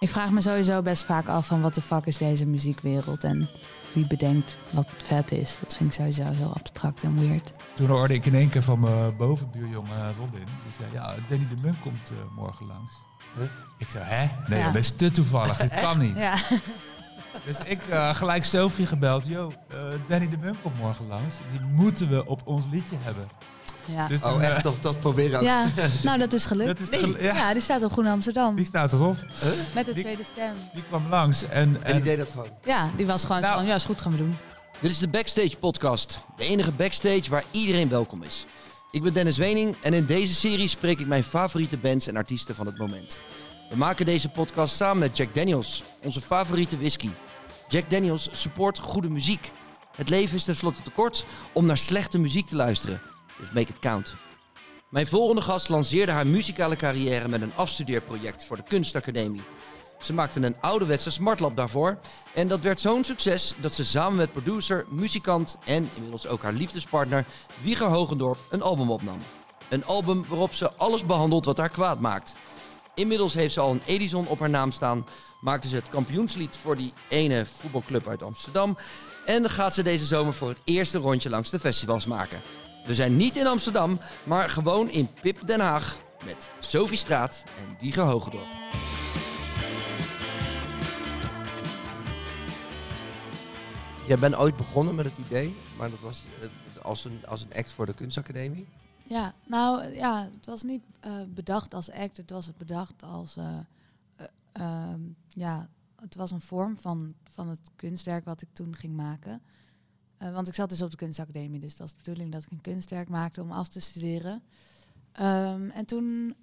Ik vraag me sowieso best vaak af van wat de fuck is deze muziekwereld en wie bedenkt wat vet is. Dat vind ik sowieso heel abstract en weird. Toen hoorde ik in één keer van mijn bovenbuurjongen Robin. Die zei, ja, Danny de Munk komt eh, morgen langs. Huh? Ik zei, hè? Nee, Ja. dat is te toevallig. Dit kan niet. Ja. Dus ik eh, gelijk Sophie gebeld. Yo, eh, Danny de Munk komt morgen langs. Die moeten we op ons liedje hebben. Ja. Dus Oh, eh, echt? Dat, dat proberen ook. ja, nou dat is gelukt. dat is gel- ja, Ja, die staat op Groen Amsterdam. die staat erop. Met de die- tweede stem. Die kwam langs. En, En die deed dat gewoon. Ja, die was gewoon zo Nou. van, ja is goed, gaan we doen. Dit is de Backstage Podcast. De enige backstage waar iedereen welkom is. Ik ben Dennis Wening en in deze serie spreek ik mijn favoriete bands en artiesten van het moment. We maken deze podcast samen met Jack Daniels, onze favoriete whisky. Jack Daniels support goede muziek. Het leven is tenslotte te kort om naar slechte muziek te luisteren. Dus make it count. Mijn volgende gast lanceerde haar muzikale carrière met een afstudeerproject voor de Kunstacademie. Ze maakte een ouderwetse smartlab daarvoor. En dat werd zo'n succes dat ze samen met producer, muzikant en inmiddels ook haar liefdespartner Wieger Hogendorp een album opnam. Een album waarop ze alles behandelt wat haar kwaad maakt. Inmiddels heeft ze al een Edison op haar naam staan, maakte ze het kampioenslied voor die ene voetbalclub uit Amsterdam en gaat ze deze zomer voor het eerste rondje langs de festivals maken. We zijn niet in Amsterdam, maar gewoon in Pip Den Haag met Sophie Straat en Wieger Hogendorp. Jij bent ooit begonnen met het idee, maar dat was eh, als een, als een act voor de kunstacademie. Ja, nou ja, het was niet eh, bedacht als act, het was bedacht als, eh, eh, ehm, ja, het was een vorm van, van het kunstwerk wat ik toen ging maken. Eh, want ik zat dus op de kunstacademie, dus dat was de bedoeling dat ik een kunstwerk maakte om af te studeren. Ehm, en toen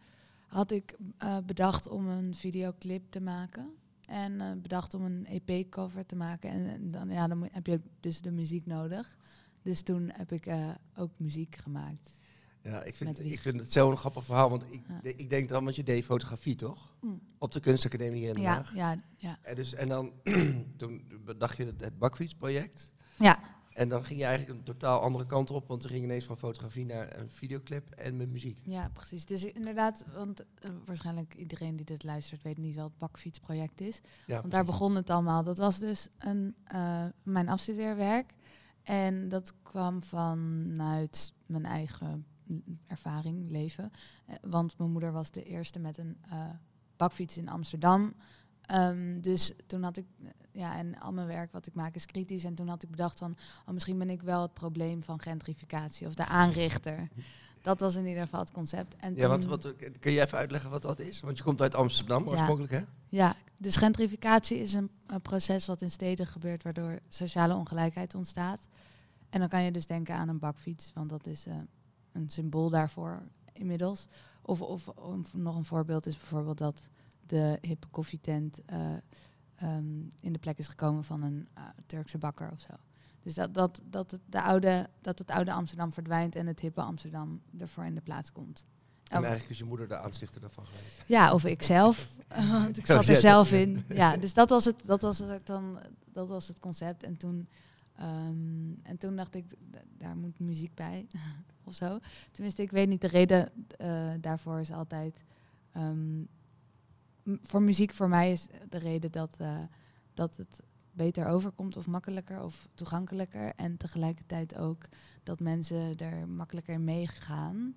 had ik eh, bedacht om een videoclip te maken. En eh, bedacht om een EP-cover te maken. En, en dan, ja, dan heb je dus de muziek nodig. Dus toen heb ik ook muziek gemaakt. Ja, ik vind, ik vind het zo'n grappig verhaal, want ik, Ja. ik denk dan, want je deed fotografie toch? Mm. Op de kunstacademie hier in Den Ja, Haag. ja, ja. En, dus, en dan toen bedacht je het, het bakfietsproject. Ja, En dan ging je eigenlijk een totaal andere kant op, want er ging ineens van fotografie naar een videoclip en met muziek. ja, precies. Dus inderdaad, want eh, waarschijnlijk iedereen die dit luistert weet niet wat het bakfietsproject is. Ja, Want daar begon het allemaal. Dat was dus een, eh, mijn afstudeerwerk. En dat kwam vanuit mijn eigen ervaring, leven. Eh, want mijn moeder was de eerste met een bakfiets in Amsterdam. Ehm, dus toen had ik, eh, ja, en al mijn werk wat ik maak is kritisch. En toen had ik bedacht van, oh, misschien ben ik wel het probleem van gentrificatie of de aanrichter. Dat was in ieder geval het concept. En Ja, wat, wat, kun je even uitleggen wat dat is? Want je komt uit Amsterdam Ja. oorspronkelijk, hè? Ja, dus gentrificatie is een, een proces wat in steden gebeurt waardoor sociale ongelijkheid ontstaat. En dan kan je dus denken aan een bakfiets, want dat is eh, een symbool daarvoor inmiddels. Of, of, of nog een voorbeeld is bijvoorbeeld dat de hippe koffietent eh, ehm, in de plek is gekomen van een eh, Turkse bakker of zo. Dus dat, dat, dat, het, de oude, dat het oude Amsterdam verdwijnt en het hippe Amsterdam ervoor in de plaats komt. En Oh. eigenlijk is je moeder de aanstichter daarvan geweest. Ja, of ik zelf. Want ik zat er zelf in. Ja, dus dat was het, dat was het dan, dat was het concept. En toen, ehm, en toen dacht ik, daar moet muziek bij. of zo. Tenminste, ik weet niet. De reden eh, daarvoor is altijd. ehm, voor muziek, voor mij is de reden dat, eh, dat het beter overkomt of makkelijker of toegankelijker. En tegelijkertijd ook dat mensen er makkelijker in meegaan.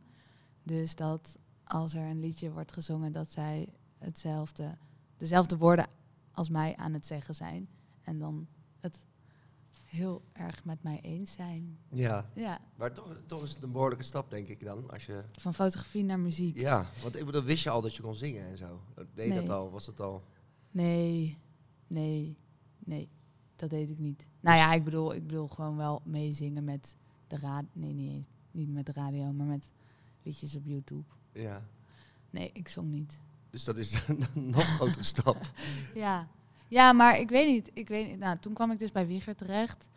Dus dat als er een liedje wordt gezongen, dat zij hetzelfde, dezelfde woorden als mij aan het zeggen zijn. En dan het heel erg met mij eens zijn. Ja, Ja, maar toch, toch is het een behoorlijke stap, denk ik dan. Als je, van fotografie naar muziek. ja, want ik bedoel, wist je al dat je kon zingen en zo? Deed dat al? Was het al? Nee, nee, nee, dat deed ik niet. Nou ja, ik bedoel, ik bedoel gewoon wel meezingen met de radio. Nee, niet, eens, niet met de radio, maar met liedjes op YouTube. Ja. Nee, ik zong niet. Dus dat is een nog grotere stap. Ja. Ja, maar ik weet niet. Ik weet niet. Nou, toen kwam ik dus bij Wieger terecht.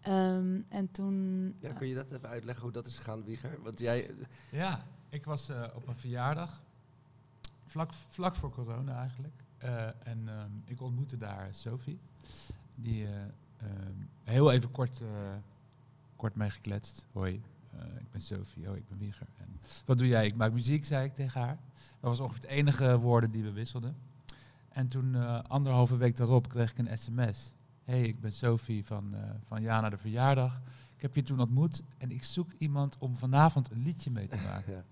Ehm, en toen... Ja, kun je dat even uitleggen hoe dat is gegaan, Wieger? Want jij, Ja, ik was eh, op een verjaardag. Vlak, vlak voor corona eigenlijk. Eh, en ehm, ik ontmoette daar Sophie. Die eh, ehm, heel even kort, eh, kort mee gekletst. Hoi, eh, ik ben Sophie. Oh, ik ben Wieger. En wat doe jij? Ik maak muziek, zei ik tegen haar. Dat was ongeveer het enige woorden die we wisselden. En toen, eh, anderhalve week daarop, kreeg ik een sms. hey, ik ben Sophie van, eh van Jana de Verjaardag. Ik heb je toen ontmoet en ik zoek iemand om vanavond een liedje mee te maken. Ja.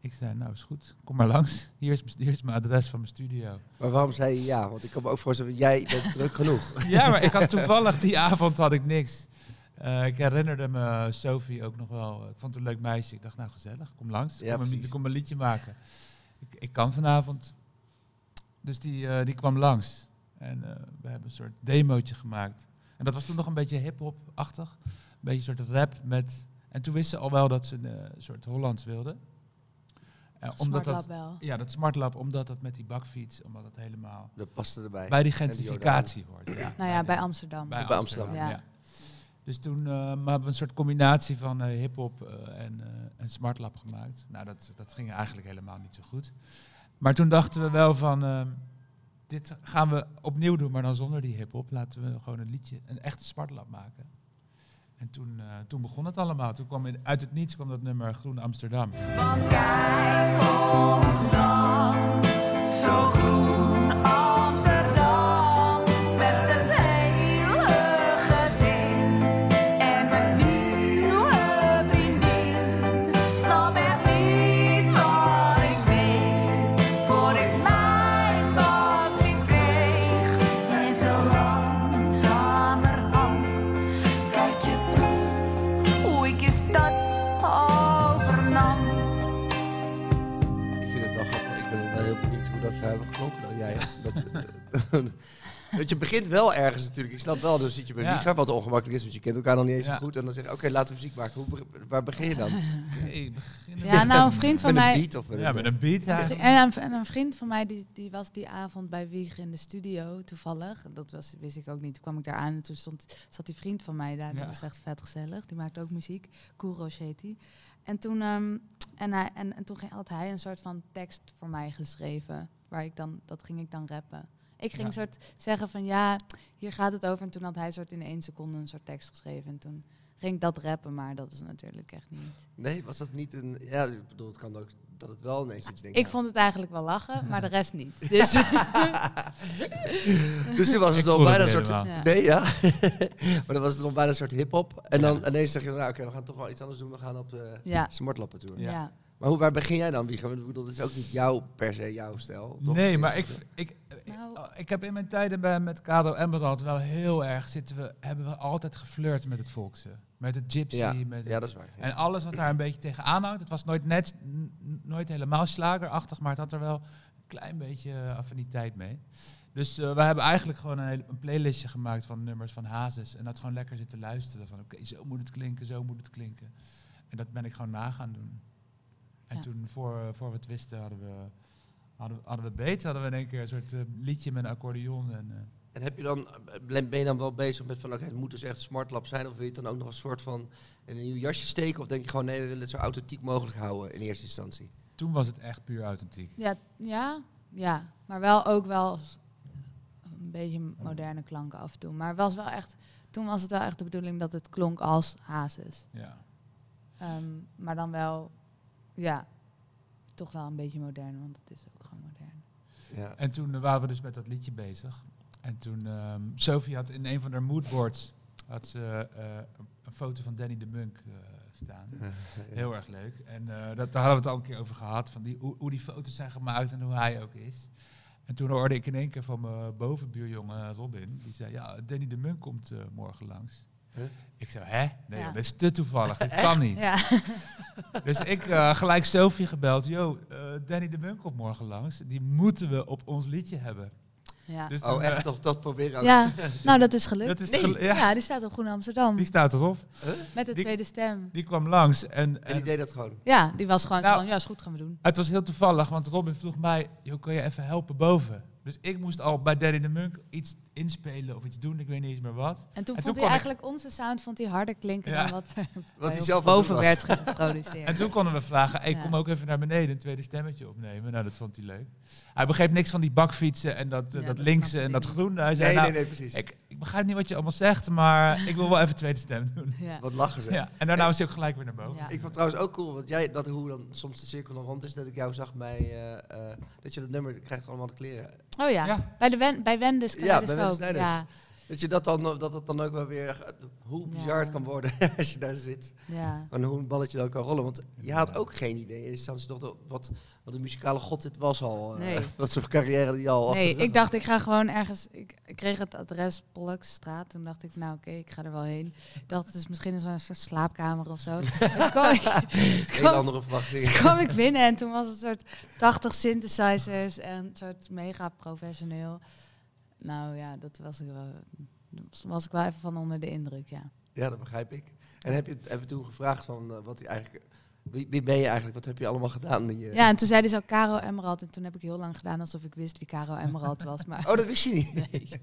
Ik zei, nou is goed, kom maar langs. Hier is, mijn- hier is mijn adres van mijn studio. Maar waarom zei je ja? Want ik kan me ook voorstellen, jij bent druk genoeg. Ja, maar ik had toevallig die avond had ik niks. Eh, ik herinnerde me Sophie ook nog wel. Ik vond het een leuk meisje. Ik dacht, nou gezellig, kom langs. Ja, kom, een, kom een liedje maken. Ik, ik kan vanavond. Dus die, eh, die kwam langs. En eh, we hebben een soort demootje gemaakt. En dat was toen nog een beetje hip-hop-achtig. Een beetje een soort rap met... En toen wist ze al wel dat ze een eh, soort Hollands wilde. Eh, omdat Smart dat, Lab wel. ja, dat Smart Lab, omdat dat met die bakfiets, omdat dat helemaal Dat paste erbij. bij die En die gentrificatie hoort. Ja, Nou ja, de- bij Amsterdam. bij, Bij Amsterdam. Amsterdam. Ja. Ja. Dus toen eh, maar hebben we een soort combinatie van eh, hip-hop eh, en, eh en Smart Lab gemaakt. Nou, dat, dat ging eigenlijk helemaal niet zo goed. Maar toen dachten we wel van. ehm, dit gaan we opnieuw doen, maar dan zonder die hip-hop. Laten we gewoon een liedje, een echte Smart Lab maken. En toen, eh, toen begon het allemaal. Toen kwam in, uit het niets kwam dat nummer Groen Amsterdam. Want kijk ons dan, zo groen Amsterdam, Want je begint wel ergens natuurlijk. Ik snap wel, dan zit je bij Ja. Wieger, wat ongemakkelijk is, want je kent elkaar nog niet eens zo goed. En dan zeg je, oké, laten we muziek maken. Hoe, waar begin je dan? Ja, nou een vriend van met een mij... beat of met Ja, een- met een beat Een eigenlijk. En een, en een vriend van mij die, die was die avond bij Wieg in de studio toevallig. Dat was, wist ik ook niet. Toen kwam ik daar aan en toen stond, zat die vriend van mij daar. Ja. Dat was echt vet gezellig. Die maakte ook muziek. Kouros heet die. En toen, ehm, en, hij, en, en toen ging, had hij een soort van tekst voor mij geschreven. Waar ik dan, dat ging ik dan rappen. Ik ging Ja. soort zeggen van ja, hier gaat het over. En toen had hij soort in één seconde een soort tekst geschreven. En toen ging ik dat rappen, maar dat is natuurlijk echt niet. Nee, was dat niet een... Ja, ik bedoel, het kan ook dat het wel ineens iets denkt. Ik vond het eigenlijk wel lachen, maar de rest niet. Dus Dus toen was het Ik nog bijna een soort... Ja. Nee, ja. maar dan was het nog bijna een soort hip-hop. En dan ineens zeg je, nou oké, we gaan toch wel iets anders doen. We gaan op de ja, smartlappen tour. Ja. Maar hoe, waar begin jij dan, Wieger? Want Ik bedoel, dat is ook niet jouw, per se jouw stijl. toch? Nee, maar ik, ik, Nou- ik, ik heb in mijn tijden bij, met Kado Emerald wel heel erg zitten we, hebben we altijd geflirt met het volkse. Met het gypsy. Ja, met ja, dat is waar. ja. En alles wat daar een beetje tegenaan hangt. Het was nooit, net, nooit helemaal slagerachtig, maar het had er wel een klein beetje eh, affiniteit mee. Dus eh, we hebben eigenlijk gewoon een, hele, een playlistje gemaakt van nummers van Hazes. En dat gewoon lekker zitten luisteren. Van oké, zo moet het klinken, zo moet het klinken. En dat ben ik gewoon na gaan doen. En Ja. toen, voor, voor we het wisten, hadden we, hadden, we- hadden we beet. Hadden we in één keer een soort eh, liedje met een accordeon. En, eh, En heb je dan, ben ben je dan wel bezig met van, oké, het moet dus echt een smartlab zijn? Of wil je het dan ook nog een soort van in een nieuw jasje steken? Of denk je gewoon, nee, we willen het zo authentiek mogelijk houden in eerste instantie? toen was het echt puur authentiek. Ja, ja, ja, maar wel ook wel een beetje moderne klanken af en toe. Maar was wel echt, toen was het wel echt de bedoeling dat het klonk als Hazes. Ja. Ehm, maar dan wel, ja, toch wel een beetje modern, want het is ook gewoon modern. Ja. En toen eh, waren we dus met dat liedje bezig. En toen, ehm Sophie had in een van haar moodboards had ze, eh, een- foto van Danny de Munk eh, staan. Heel erg leuk. En eh, dat, daar hadden we het al een keer over gehad, van die, hoe, hoe die foto's zijn gemaakt en hoe hij ook is. En toen hoorde ik in één keer van mijn bovenbuurjongen Robin, die zei, ja, Danny de Munk komt eh, morgen langs. Huh? Ik zei, hè? Nee, Ja. joh, dat is te toevallig, dit kan niet. Ja, Dus ik eh, gelijk Sophie gebeld, yo, eh, Danny de Munk komt morgen langs. Die moeten we op ons liedje hebben. ja. Dus Oh, toen, eh, echt? Toch dat proberen ook? ja, nou dat is gelukt. dat is Nee. ja. ja, die staat op Groen Amsterdam, die staat erop. met de die- tweede stem. Die kwam langs en, En die deed dat gewoon? Ja, die was gewoon Nou, zo van, ja is goed, gaan we doen. het was heel toevallig, want Robin vroeg mij, joh, kan je even helpen boven? Dus ik moest al bij Danny de Munk iets, inspelen of iets doen, ik weet niet eens meer wat. En toen En vond toen hij ik- eigenlijk onze sound vond hij harder klinken Ja. dan wat Wat hij zelf boven werd geproduceerd. En toen konden we vragen, hey, Ja. kom ook even naar beneden, een tweede stemmetje opnemen. Nou, dat vond hij leuk. Hij begreep niks van die bakfietsen en dat, eh, Ja, dat dat linkse en ik dat groene. Hij zei, Nee, nou, nee, nee, precies. Ik, ik begrijp niet wat je allemaal zegt, maar ik wil wel even tweede stem doen. Ja. Wat lachen ze. Ja, en daarna was hij ook gelijk weer naar boven. Ja. Ik vond trouwens ook cool, want jij, dat hoe dan soms de cirkel dan rond is, dat ik jou zag bij, eh, eh, dat je dat nummer krijgt allemaal de kleren. Oh ja, Ja. bij, de Wen bij Wendes Ja, Kaleidoscoop. bij Kaleidoscoop. Ja, Dat je dat dan, dat het dan ook wel weer, hoe bizar het kan worden als je daar zit. ja. En hoe een balletje dan kan rollen. Want je had ook geen idee. In instantie toch dat- wat, wat een muzikale god dit was al. eh, Nee. wat voor carrière die al Nee, de ik dacht ik ga gewoon ergens. Ik, ik kreeg het adres Pollakstraat. Toen dacht ik, nou oké, ik ga er wel heen. Ik dacht, het is misschien zo'n soort slaapkamer of zo. toen, kwam ik, toen, kwam, andere verwachtingen. toen kwam ik binnen en toen was het een soort 80 synthesizers en een soort mega professioneel. Nou ja, dat was ik wel. Was ik wel even van onder de indruk, ja. Ja, dat begrijp ik. En heb je, heb je toen gevraagd van eh, wat hij eigenlijk... Wie, wie ben je eigenlijk? Wat heb je allemaal gedaan? Die, eh, Ja, en toen zei hij zo Caro Emerald. En toen heb ik heel lang gedaan alsof ik wist wie Caro Emerald was. Maar Oh, dat wist je niet? nee.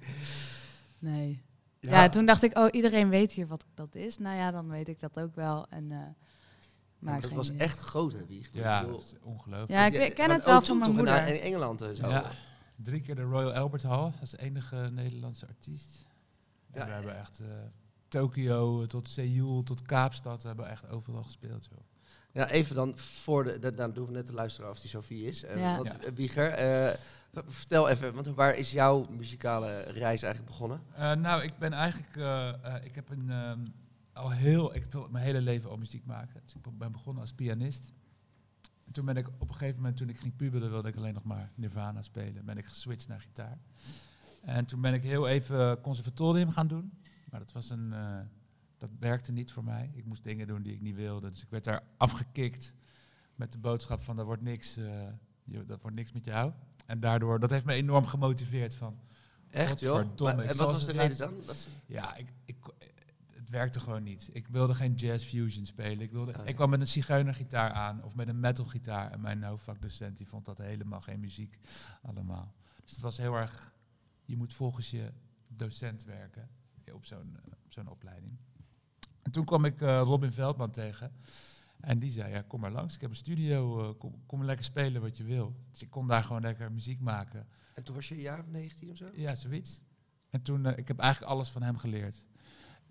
nee. Ja. Ja. toen dacht ik, oh, iedereen weet hier wat dat is. Nou ja, dan weet ik dat ook wel. En, eh, maar Maar dat geen was echt groot, hè, Wieg? Ja, Ik bedoel, dat is ongelooflijk. Ja, ik ken het wel O2 van mijn moeder. In, Engeland en zo. Ja, drie keer de Royal Albert Hall als enige Nederlandse artiest. En Ja, we hebben echt eh, Tokio tot Seoul tot Kaapstad, we hebben echt overal gespeeld. Joh. Ja, even dan voor de... Dat, nou, dan doen we net te luisteren of die Sophie is. En, Ja. want, Ja. eh, Wieger, eh, vertel even, want waar is jouw muzikale reis eigenlijk begonnen? Eh, nou, ik ben eigenlijk, eh, eh, ik heb een, ehm, al heel, ik wil mijn hele leven al muziek maken. Dus ik ben begonnen als pianist. En toen ben ik op een gegeven moment, toen ik ging puberen, wilde ik alleen nog maar Nirvana spelen. Ben ik geswitcht naar gitaar. En toen ben ik heel even conservatorium gaan doen. Maar dat was een, eh, dat werkte niet voor mij. Ik moest dingen doen die ik niet wilde. Dus ik werd daar afgekikt met de boodschap van, dat wordt niks, eh, je, dat wordt niks met jou. En daardoor, dat heeft me enorm gemotiveerd van, Echt, joh? Maar- en wat was de reden dan? Dat ja, ik, ik, werkte gewoon niet. Ik wilde geen jazz fusion spelen. Ik, wilde, Oh, ja. ik kwam met een zigeunergitaar aan of met een metalgitaar. En mijn hoofdvakdocent die vond dat helemaal geen muziek allemaal. Dus het was heel erg, je moet volgens je docent werken op zo'n op zo'n opleiding. En toen kwam ik eh, Robin Veldman tegen. En die zei, ja, kom maar langs. Ik heb een studio, eh, kom, kom lekker spelen wat je wil. Dus ik kon daar gewoon lekker muziek maken. En toen was je een jaar of 19 of zo? Ja, zoiets. En toen, eh, ik heb eigenlijk alles van hem geleerd.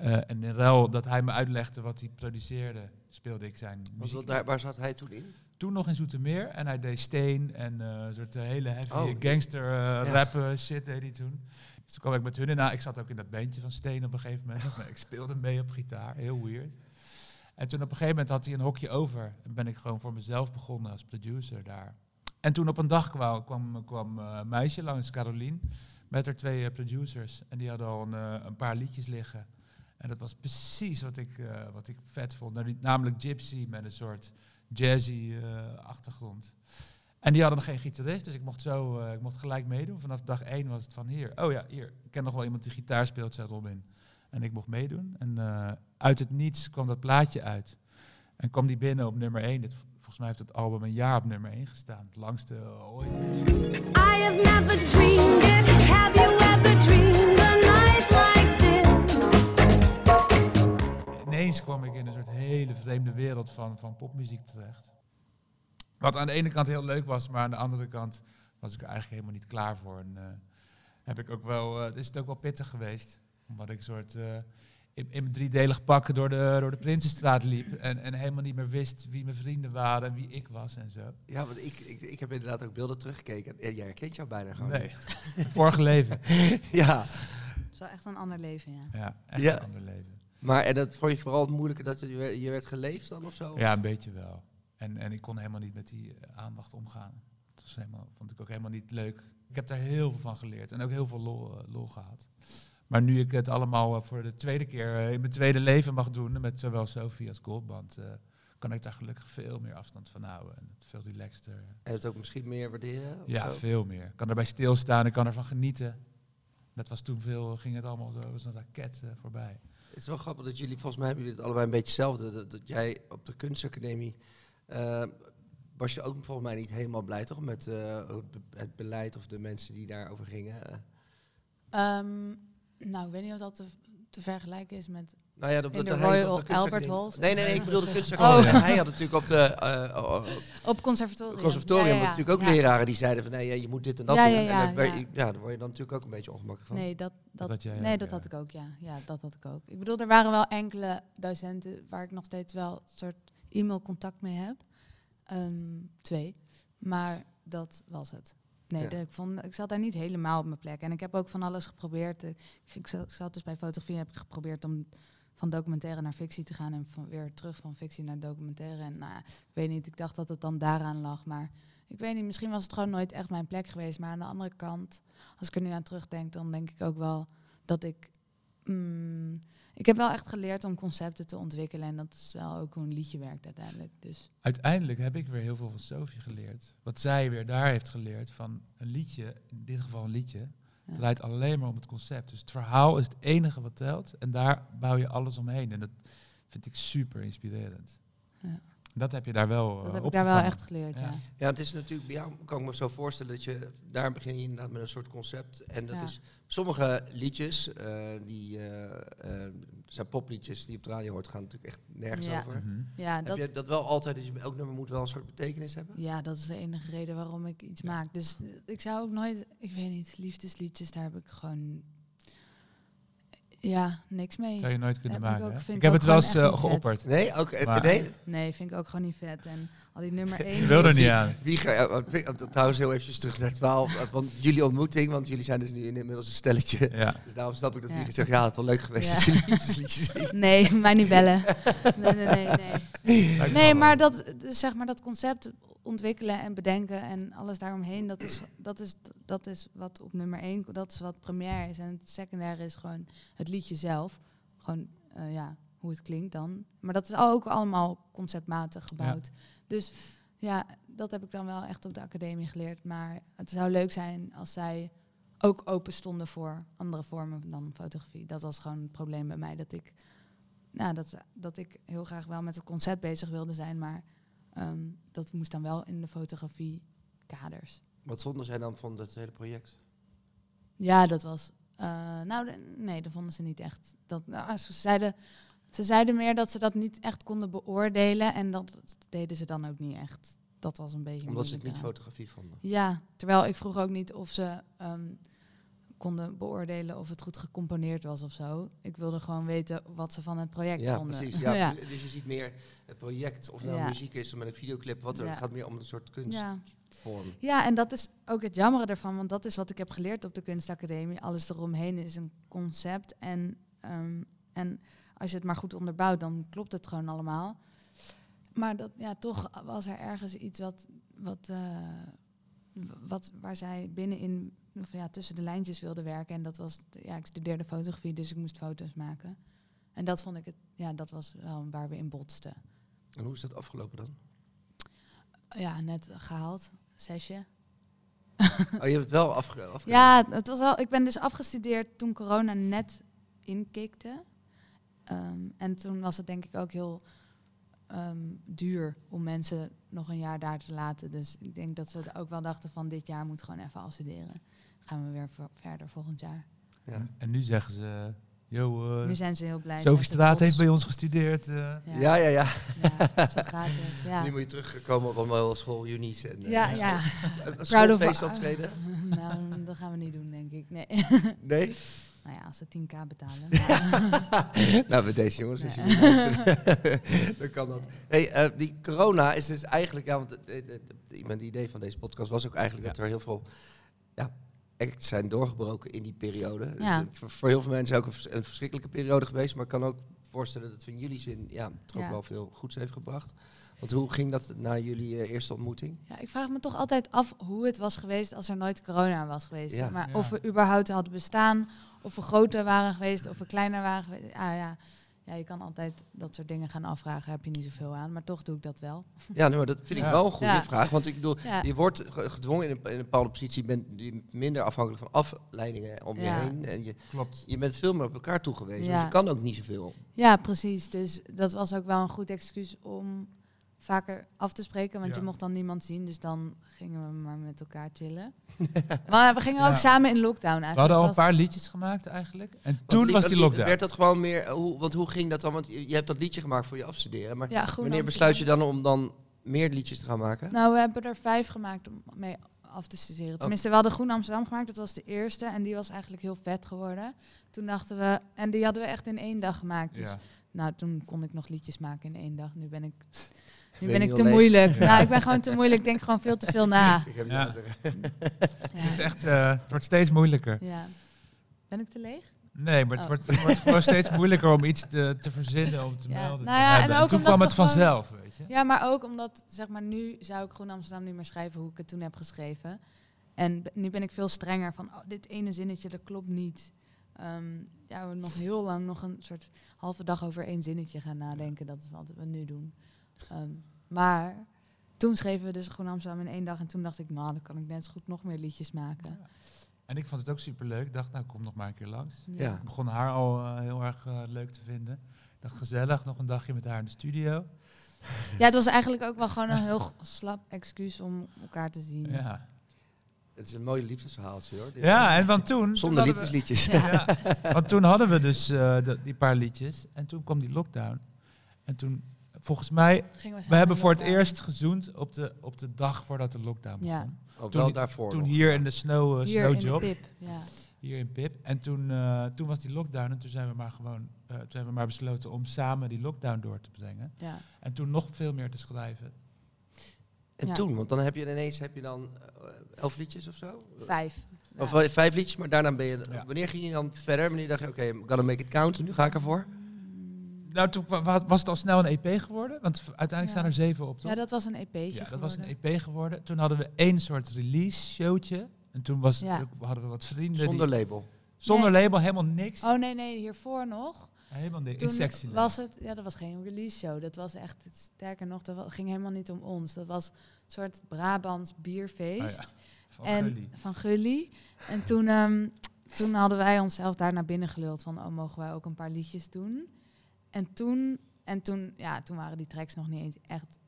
Eh, en in ruil dat hij me uitlegde wat hij produceerde, speelde ik zijn muziek. daar, waar zat hij toen in? Toen nog in Zoetermeer en hij deed Steen en een soort eh, hele heavy Oh, gangster eh, ja. rap eh, shit deed hij toen. Dus toen kwam ik met hun in. Nou, ik zat ook in dat bandje van Steen op een gegeven moment. Ik speelde mee op gitaar, heel weird. En toen op een gegeven moment had hij een hokje over. En ben ik gewoon voor mezelf begonnen als producer daar. En toen op een dag kwam, kwam, kwam een meisje langs, Carolien, met haar twee producers. En die hadden al een, een paar liedjes liggen. En dat was precies wat ik, eh, wat ik vet vond. Nou, Namelijk Gypsy met een soort jazzy eh, achtergrond. En die hadden nog geen gitarist, dus ik mocht, zo, eh, ik mocht gelijk meedoen. Vanaf dag één was het van hier. Oh ja, hier. Ik ken nog wel iemand die gitaar speelt, zei Robin. En ik mocht meedoen. En uit het niets kwam dat plaatje uit. En kwam die binnen op nummer één. Dit, volgens mij heeft het album een jaar op nummer één gestaan. Het langste ooit. I have never dreamed ineens kwam ik in een soort hele vreemde wereld van, van popmuziek terecht. Wat aan de ene kant heel leuk was, maar aan de andere kant was ik er eigenlijk helemaal niet klaar voor. En eh, heb ik ook wel, eh, is het ook wel pittig geweest. Omdat ik een soort eh, in, in mijn driedelig pak door de, door de Prinsenstraat liep. En, en helemaal niet meer wist wie mijn vrienden waren en wie ik was en zo. Ja, want ik, ik, ik heb inderdaad ook beelden teruggekeken. Ja, Jij herkent jou bijna gewoon. Nee, vorige leven. Ja, Het is wel echt een ander leven, ja. Ja, echt Ja. een ander leven. Maar en dat vond je vooral het moeilijke dat je, werd- je werd geleefd dan of zo? Ja, een beetje wel. En, en ik kon helemaal niet met die eh, aandacht omgaan. Dat was helemaal, vond ik ook helemaal niet leuk. Ik heb daar heel veel van geleerd en ook heel veel lol, eh, lol gehad. Maar nu ik het allemaal eh, voor de tweede keer in mijn tweede leven mag doen, met zowel Sophie als Goldband, kan ik daar gelukkig veel meer afstand van houden. En het veel relaxter. En het ook misschien meer waarderen? Ja, zo? veel meer. Ik kan erbij stilstaan, ik kan ervan genieten. Dat was toen veel, ging het allemaal zo als een raket voorbij. Het is wel grappig dat jullie, volgens mij hebben jullie het allebei een beetje hetzelfde. Dat, dat jij op de kunstacademie, eh, was je ook volgens mij niet helemaal blij toch met eh, het be- het beleid of de mensen die daarover gingen? Eh, Ehm, nou, ik weet niet of dat te vergelijken is met... Nou ja, dat, In de Royal de Albert Hall? Nee, nee, nee, ik bedoel de kunstacademie. Oh. Hij had natuurlijk op de eh, oh, oh, Op conservatorium. conservatorium Ja, ja, ja. natuurlijk ook Ja. leraren die zeiden van nee, je moet dit en dat Ja, doen. ja, en ja, dan, werd ja. je- ja, daar word je dan natuurlijk ook een beetje ongemakkelijk van. Nee, dat, dat, jij nee, dat ja. had ik ook, ja. Ja, dat had ik ook. Ik bedoel, er waren wel enkele docenten waar ik nog steeds wel een soort e-mailcontact mee heb. Ehm, twee. Maar dat was het. Nee, Ja. de- ik, vond, ik zat daar niet helemaal op mijn plek. En ik heb ook van alles geprobeerd. Ik, ik zat- ik zat dus bij fotografie heb ik geprobeerd om van documentaire naar fictie te gaan. En van, weer terug van fictie naar documentaire. En nou, ik weet niet, ik dacht dat het dan daaraan lag. Maar ik weet niet, misschien was het gewoon nooit echt mijn plek geweest. Maar aan de andere kant, als ik er nu aan terugdenk, dan denk ik ook wel dat ik. mm, ik heb wel echt geleerd om concepten te ontwikkelen. En dat is wel ook hoe een liedje werkt uiteindelijk. Dus Uiteindelijk heb ik weer heel veel van Sophie geleerd. Wat zij weer daar heeft geleerd van een liedje, in dit geval een liedje, Ja. draait alleen maar om het concept. Dus het verhaal is het enige wat telt en daar bouw je alles omheen. En dat vind ik super inspirerend. Ja. Dat heb je daar wel dat eh, heb ik daar wel opgevangen. echt geleerd, Ja. ja. Ja, het is natuurlijk, bij jou kan ik me zo voorstellen dat je, daar begin je inderdaad met een soort concept. En dat Ja. is, sommige liedjes, eh, die eh, zijn popliedjes die je op de radio hoort, gaan natuurlijk echt nergens Ja. over. Mhm. Ja, Heb dat, je dat wel altijd, dat je elk nummer moet wel een soort betekenis hebben? ja, dat is de enige reden waarom ik iets maak. Dus ik zou ook nooit, ik weet niet, liefdesliedjes, daar heb ik gewoon, ja, niks mee. Zou je nooit kunnen Heb ik maken. ook- Ik ik heb ook het wel eens eh, geopperd. Nee, ook, Maar- nee? Nee, vind ik ook gewoon niet vet. En al die nummer één. Ik wil er niet aan. Wie ga, ja, want ik- dat trouwens heel eventjes terug naar het verhaal. eh, Want jullie ontmoeting, want jullie zijn dus nu inmiddels een stelletje. Ja. Dus daarom snap ik dat Ja. jullie zeggen, ja, het is wel leuk geweest Ja. als jullie. Nee, mij niet bellen. Nee, nee, nee, nee. Nee, maar dat, dus zeg maar dat concept ontwikkelen en bedenken en alles daaromheen, dat is, dat is, dat is wat op nummer één, dat is wat primair is. En het secundaire is gewoon het liedje zelf. Gewoon, eh, ja, hoe het klinkt dan. Maar dat is ook allemaal conceptmatig gebouwd. Dus ja, dat heb ik dan wel echt op de academie geleerd. Maar het zou leuk zijn als zij ook open stonden voor andere vormen dan fotografie. Dat was gewoon het probleem bij mij, dat ik nou, dat, dat ik heel graag wel met het concept bezig wilde zijn, maar ehm, dat moest dan wel in de fotografie kaders. Wat vonden zij dan van dat hele project? Ja, dat was. eh, nou, de- nee, dat vonden ze niet echt. Dat, nou, ze, zeiden, ze zeiden meer dat ze dat niet echt konden beoordelen en dat deden ze dan ook niet echt. Dat was een beetje. Omdat ze het niet fotografie vonden. Ja, terwijl ik vroeg ook niet of ze ehm, konden beoordelen of het goed gecomponeerd was of zo. Ik wilde gewoon weten wat ze van het project Ja, vonden. precies. Ja, ja. Dus je ziet meer het project, of nou Ja. muziek is of met een videoclip, wat er het gaat meer om een soort kunstvorm. Ja, en dat is ook het jammere ervan, want dat is wat ik heb geleerd op de kunstacademie. Alles eromheen is een concept en, ehm, en als je het maar goed onderbouwt, dan klopt het gewoon allemaal. Maar dat, ja, toch was er ergens iets wat, wat, eh, wat waar zij binnenin, of ja, tussen de lijntjes wilde werken. En dat was, ja, ik studeerde fotografie, dus ik moest foto's maken. En dat vond ik het, ja, dat was wel waar we in botsten. En hoe is dat afgelopen dan? Ja, net gehaald, zesje. Oh, je hebt het wel afge afge- Ja, het was wel. Ik ben dus afgestudeerd toen corona net inkikte. Ehm, en toen was het denk ik ook heel ehm, duur om mensen nog een jaar daar te laten. Dus ik denk dat ze het ook wel dachten van dit jaar moet gewoon even afstuderen. Dan gaan we weer ver- verder volgend jaar. Ja. En nu zeggen ze, yo, eh nu zijn ze heel blij. Sophie Straat heeft bij ons gestudeerd. eh. Ja, Ja, ja, ja. ja, zo gaat het. Ja, Nu moet je terugkomen op allemaal school Unis en eh, ja. ja. schoolfeest optreden. nou, dat gaan we niet doen, denk ik. Nee. Nee? nou ja, als ze 10k betalen. nou, bij deze jongens, als jullie luisteren, dan kan dat. Hey, eh, die corona is dus eigenlijk, ja, want het, het, het, het- mijn idee van deze podcast was ook eigenlijk Ja. dat er heel veel ja, acts zijn doorgebroken in die periode. Dus, Ja. eh, voor, voor heel veel mensen ook een, vers- een verschrikkelijke periode geweest, maar ik kan ook voorstellen dat het van jullie zin ja, toch ook Ja. wel veel goeds heeft gebracht. Want hoe ging dat na jullie eh, eerste ontmoeting? Ja, ik vraag me toch altijd af hoe het was geweest als er nooit corona was geweest. Ja. maar Ja. of we überhaupt hadden bestaan, of we groter waren geweest, of we kleiner waren geweest. Ah, ja. ja, je kan altijd dat soort dingen gaan afvragen, heb je niet zoveel aan. Maar toch doe ik dat wel. Ja, nou, maar dat vind ik Ja. wel een goede Ja. vraag. Want ik bedoel, Ja, je wordt ge- gedwongen in een, in een bepaalde positie, je bent minder afhankelijk van afleidingen om je heen. En je, Klopt. je bent veel meer op elkaar toegewezen. Ja. want je kan ook niet zoveel. ja, precies. Dus dat was ook wel een goed excuus om vaker af te spreken, want Ja. je mocht dan niemand zien. Dus dan gingen we maar met elkaar chillen. maar we gingen ook Ja. samen in lockdown eigenlijk. We hadden al een paar liedjes gemaakt eigenlijk. En Want toen was die lockdown. Werd dat gewoon meer, eh, hoe, want hoe ging dat dan? Want je, hebt dat liedje gemaakt voor je afstuderen. Maar Ja, wanneer besluit je dan om dan meer liedjes te gaan maken? Nou, we hebben er vijf gemaakt om mee af te studeren. Tenminste, we hadden Groen Amsterdam gemaakt. Dat was de eerste. En die was eigenlijk heel vet geworden. Toen dachten we... En die hadden we echt in één dag gemaakt. Dus Ja. nou, toen kon ik nog liedjes maken in één dag. Nu ben ik... Nu Ben ik te leeg? moeilijk. Ja. Nou, ik ben gewoon te moeilijk. Ik denk gewoon veel te veel na. Ik heb Ja. Het, is echt, eh, het wordt steeds moeilijker. ja. Ben ik te leeg? Nee, maar het, Oh. wordt, het wordt gewoon steeds moeilijker om iets te, te verzinnen, om te Ja. melden, Nou te en toen omdat kwam het gewoon- vanzelf, weet je. Ja, maar ook omdat, zeg maar, nu zou ik Groen Amsterdam niet meer schrijven hoe ik het toen heb geschreven. En nu ben ik veel strenger van, oh, dit ene zinnetje, dat klopt niet. Ehm, ja, we nog heel lang nog een soort halve dag over één zinnetje gaan nadenken. Dat is wat we nu doen. Ehm, maar toen schreven we dus Groen Amsterdam in één dag. En toen dacht ik, nou, dan kan ik net zo goed nog meer liedjes maken. En ik vond het ook superleuk. Ik dacht, nou, kom nog maar een keer langs. Ja. Ik begon haar al eh, heel erg eh, leuk te vinden. Ik dacht, gezellig, nog een dagje met haar in de studio. Ja, het was eigenlijk ook wel gewoon een heel slap excuus om elkaar te zien. Ja, Het is een mooi liefdesverhaaltje hoor. Ja en van toen... toen Zonder liefdesliedjes. Ja. Ja, want toen hadden we dus eh, die paar liedjes. En toen kwam die lockdown. En toen, volgens mij, we, hebben voor het eerst gezoend op de, op de dag voordat de lockdown begon. Ja. Ook Toen wel daarvoor Toen nog. hier in de snow, uh, Hier in de pip. Ja. hier in Pip. En toen, eh, toen was die lockdown en toen zijn we maar gewoon, eh, toen hebben we maar besloten om samen die lockdown door te brengen. Ja. En toen nog veel meer te schrijven. En Ja. toen, want dan heb je ineens heb je dan elf liedjes of zo? Vijf. Of vijf liedjes, maar daarna ben je... Ja. Wanneer ging je dan verder? Wanneer dacht je, oké, I'm gonna make it count, nu ga ik ervoor? Nou, toen wa- wa- was het al snel een EP geworden, want uiteindelijk Ja. staan er zeven op, toch? Ja, dat was een EP'tje Ja, dat was een. EP geworden. Toen hadden we één soort release showtje. En toen was, Ja. hadden we wat vrienden. Zonder die, label. zonder Nee. label, helemaal niks. Oh nee, nee, hiervoor nog. helemaal niks. Toen In sexy was het, ja, dat was geen release show. Dat was echt, het- sterker nog, dat ging helemaal niet om ons. Dat was een soort Brabants bierfeest. Oh ja, van en Gully. van Gully. En toen, ehm, toen hadden wij onszelf daar naar binnen geluld van, oh, mogen wij ook een paar liedjes doen? En toen, en toen, ja, toen waren die tracks nog niet eens echt,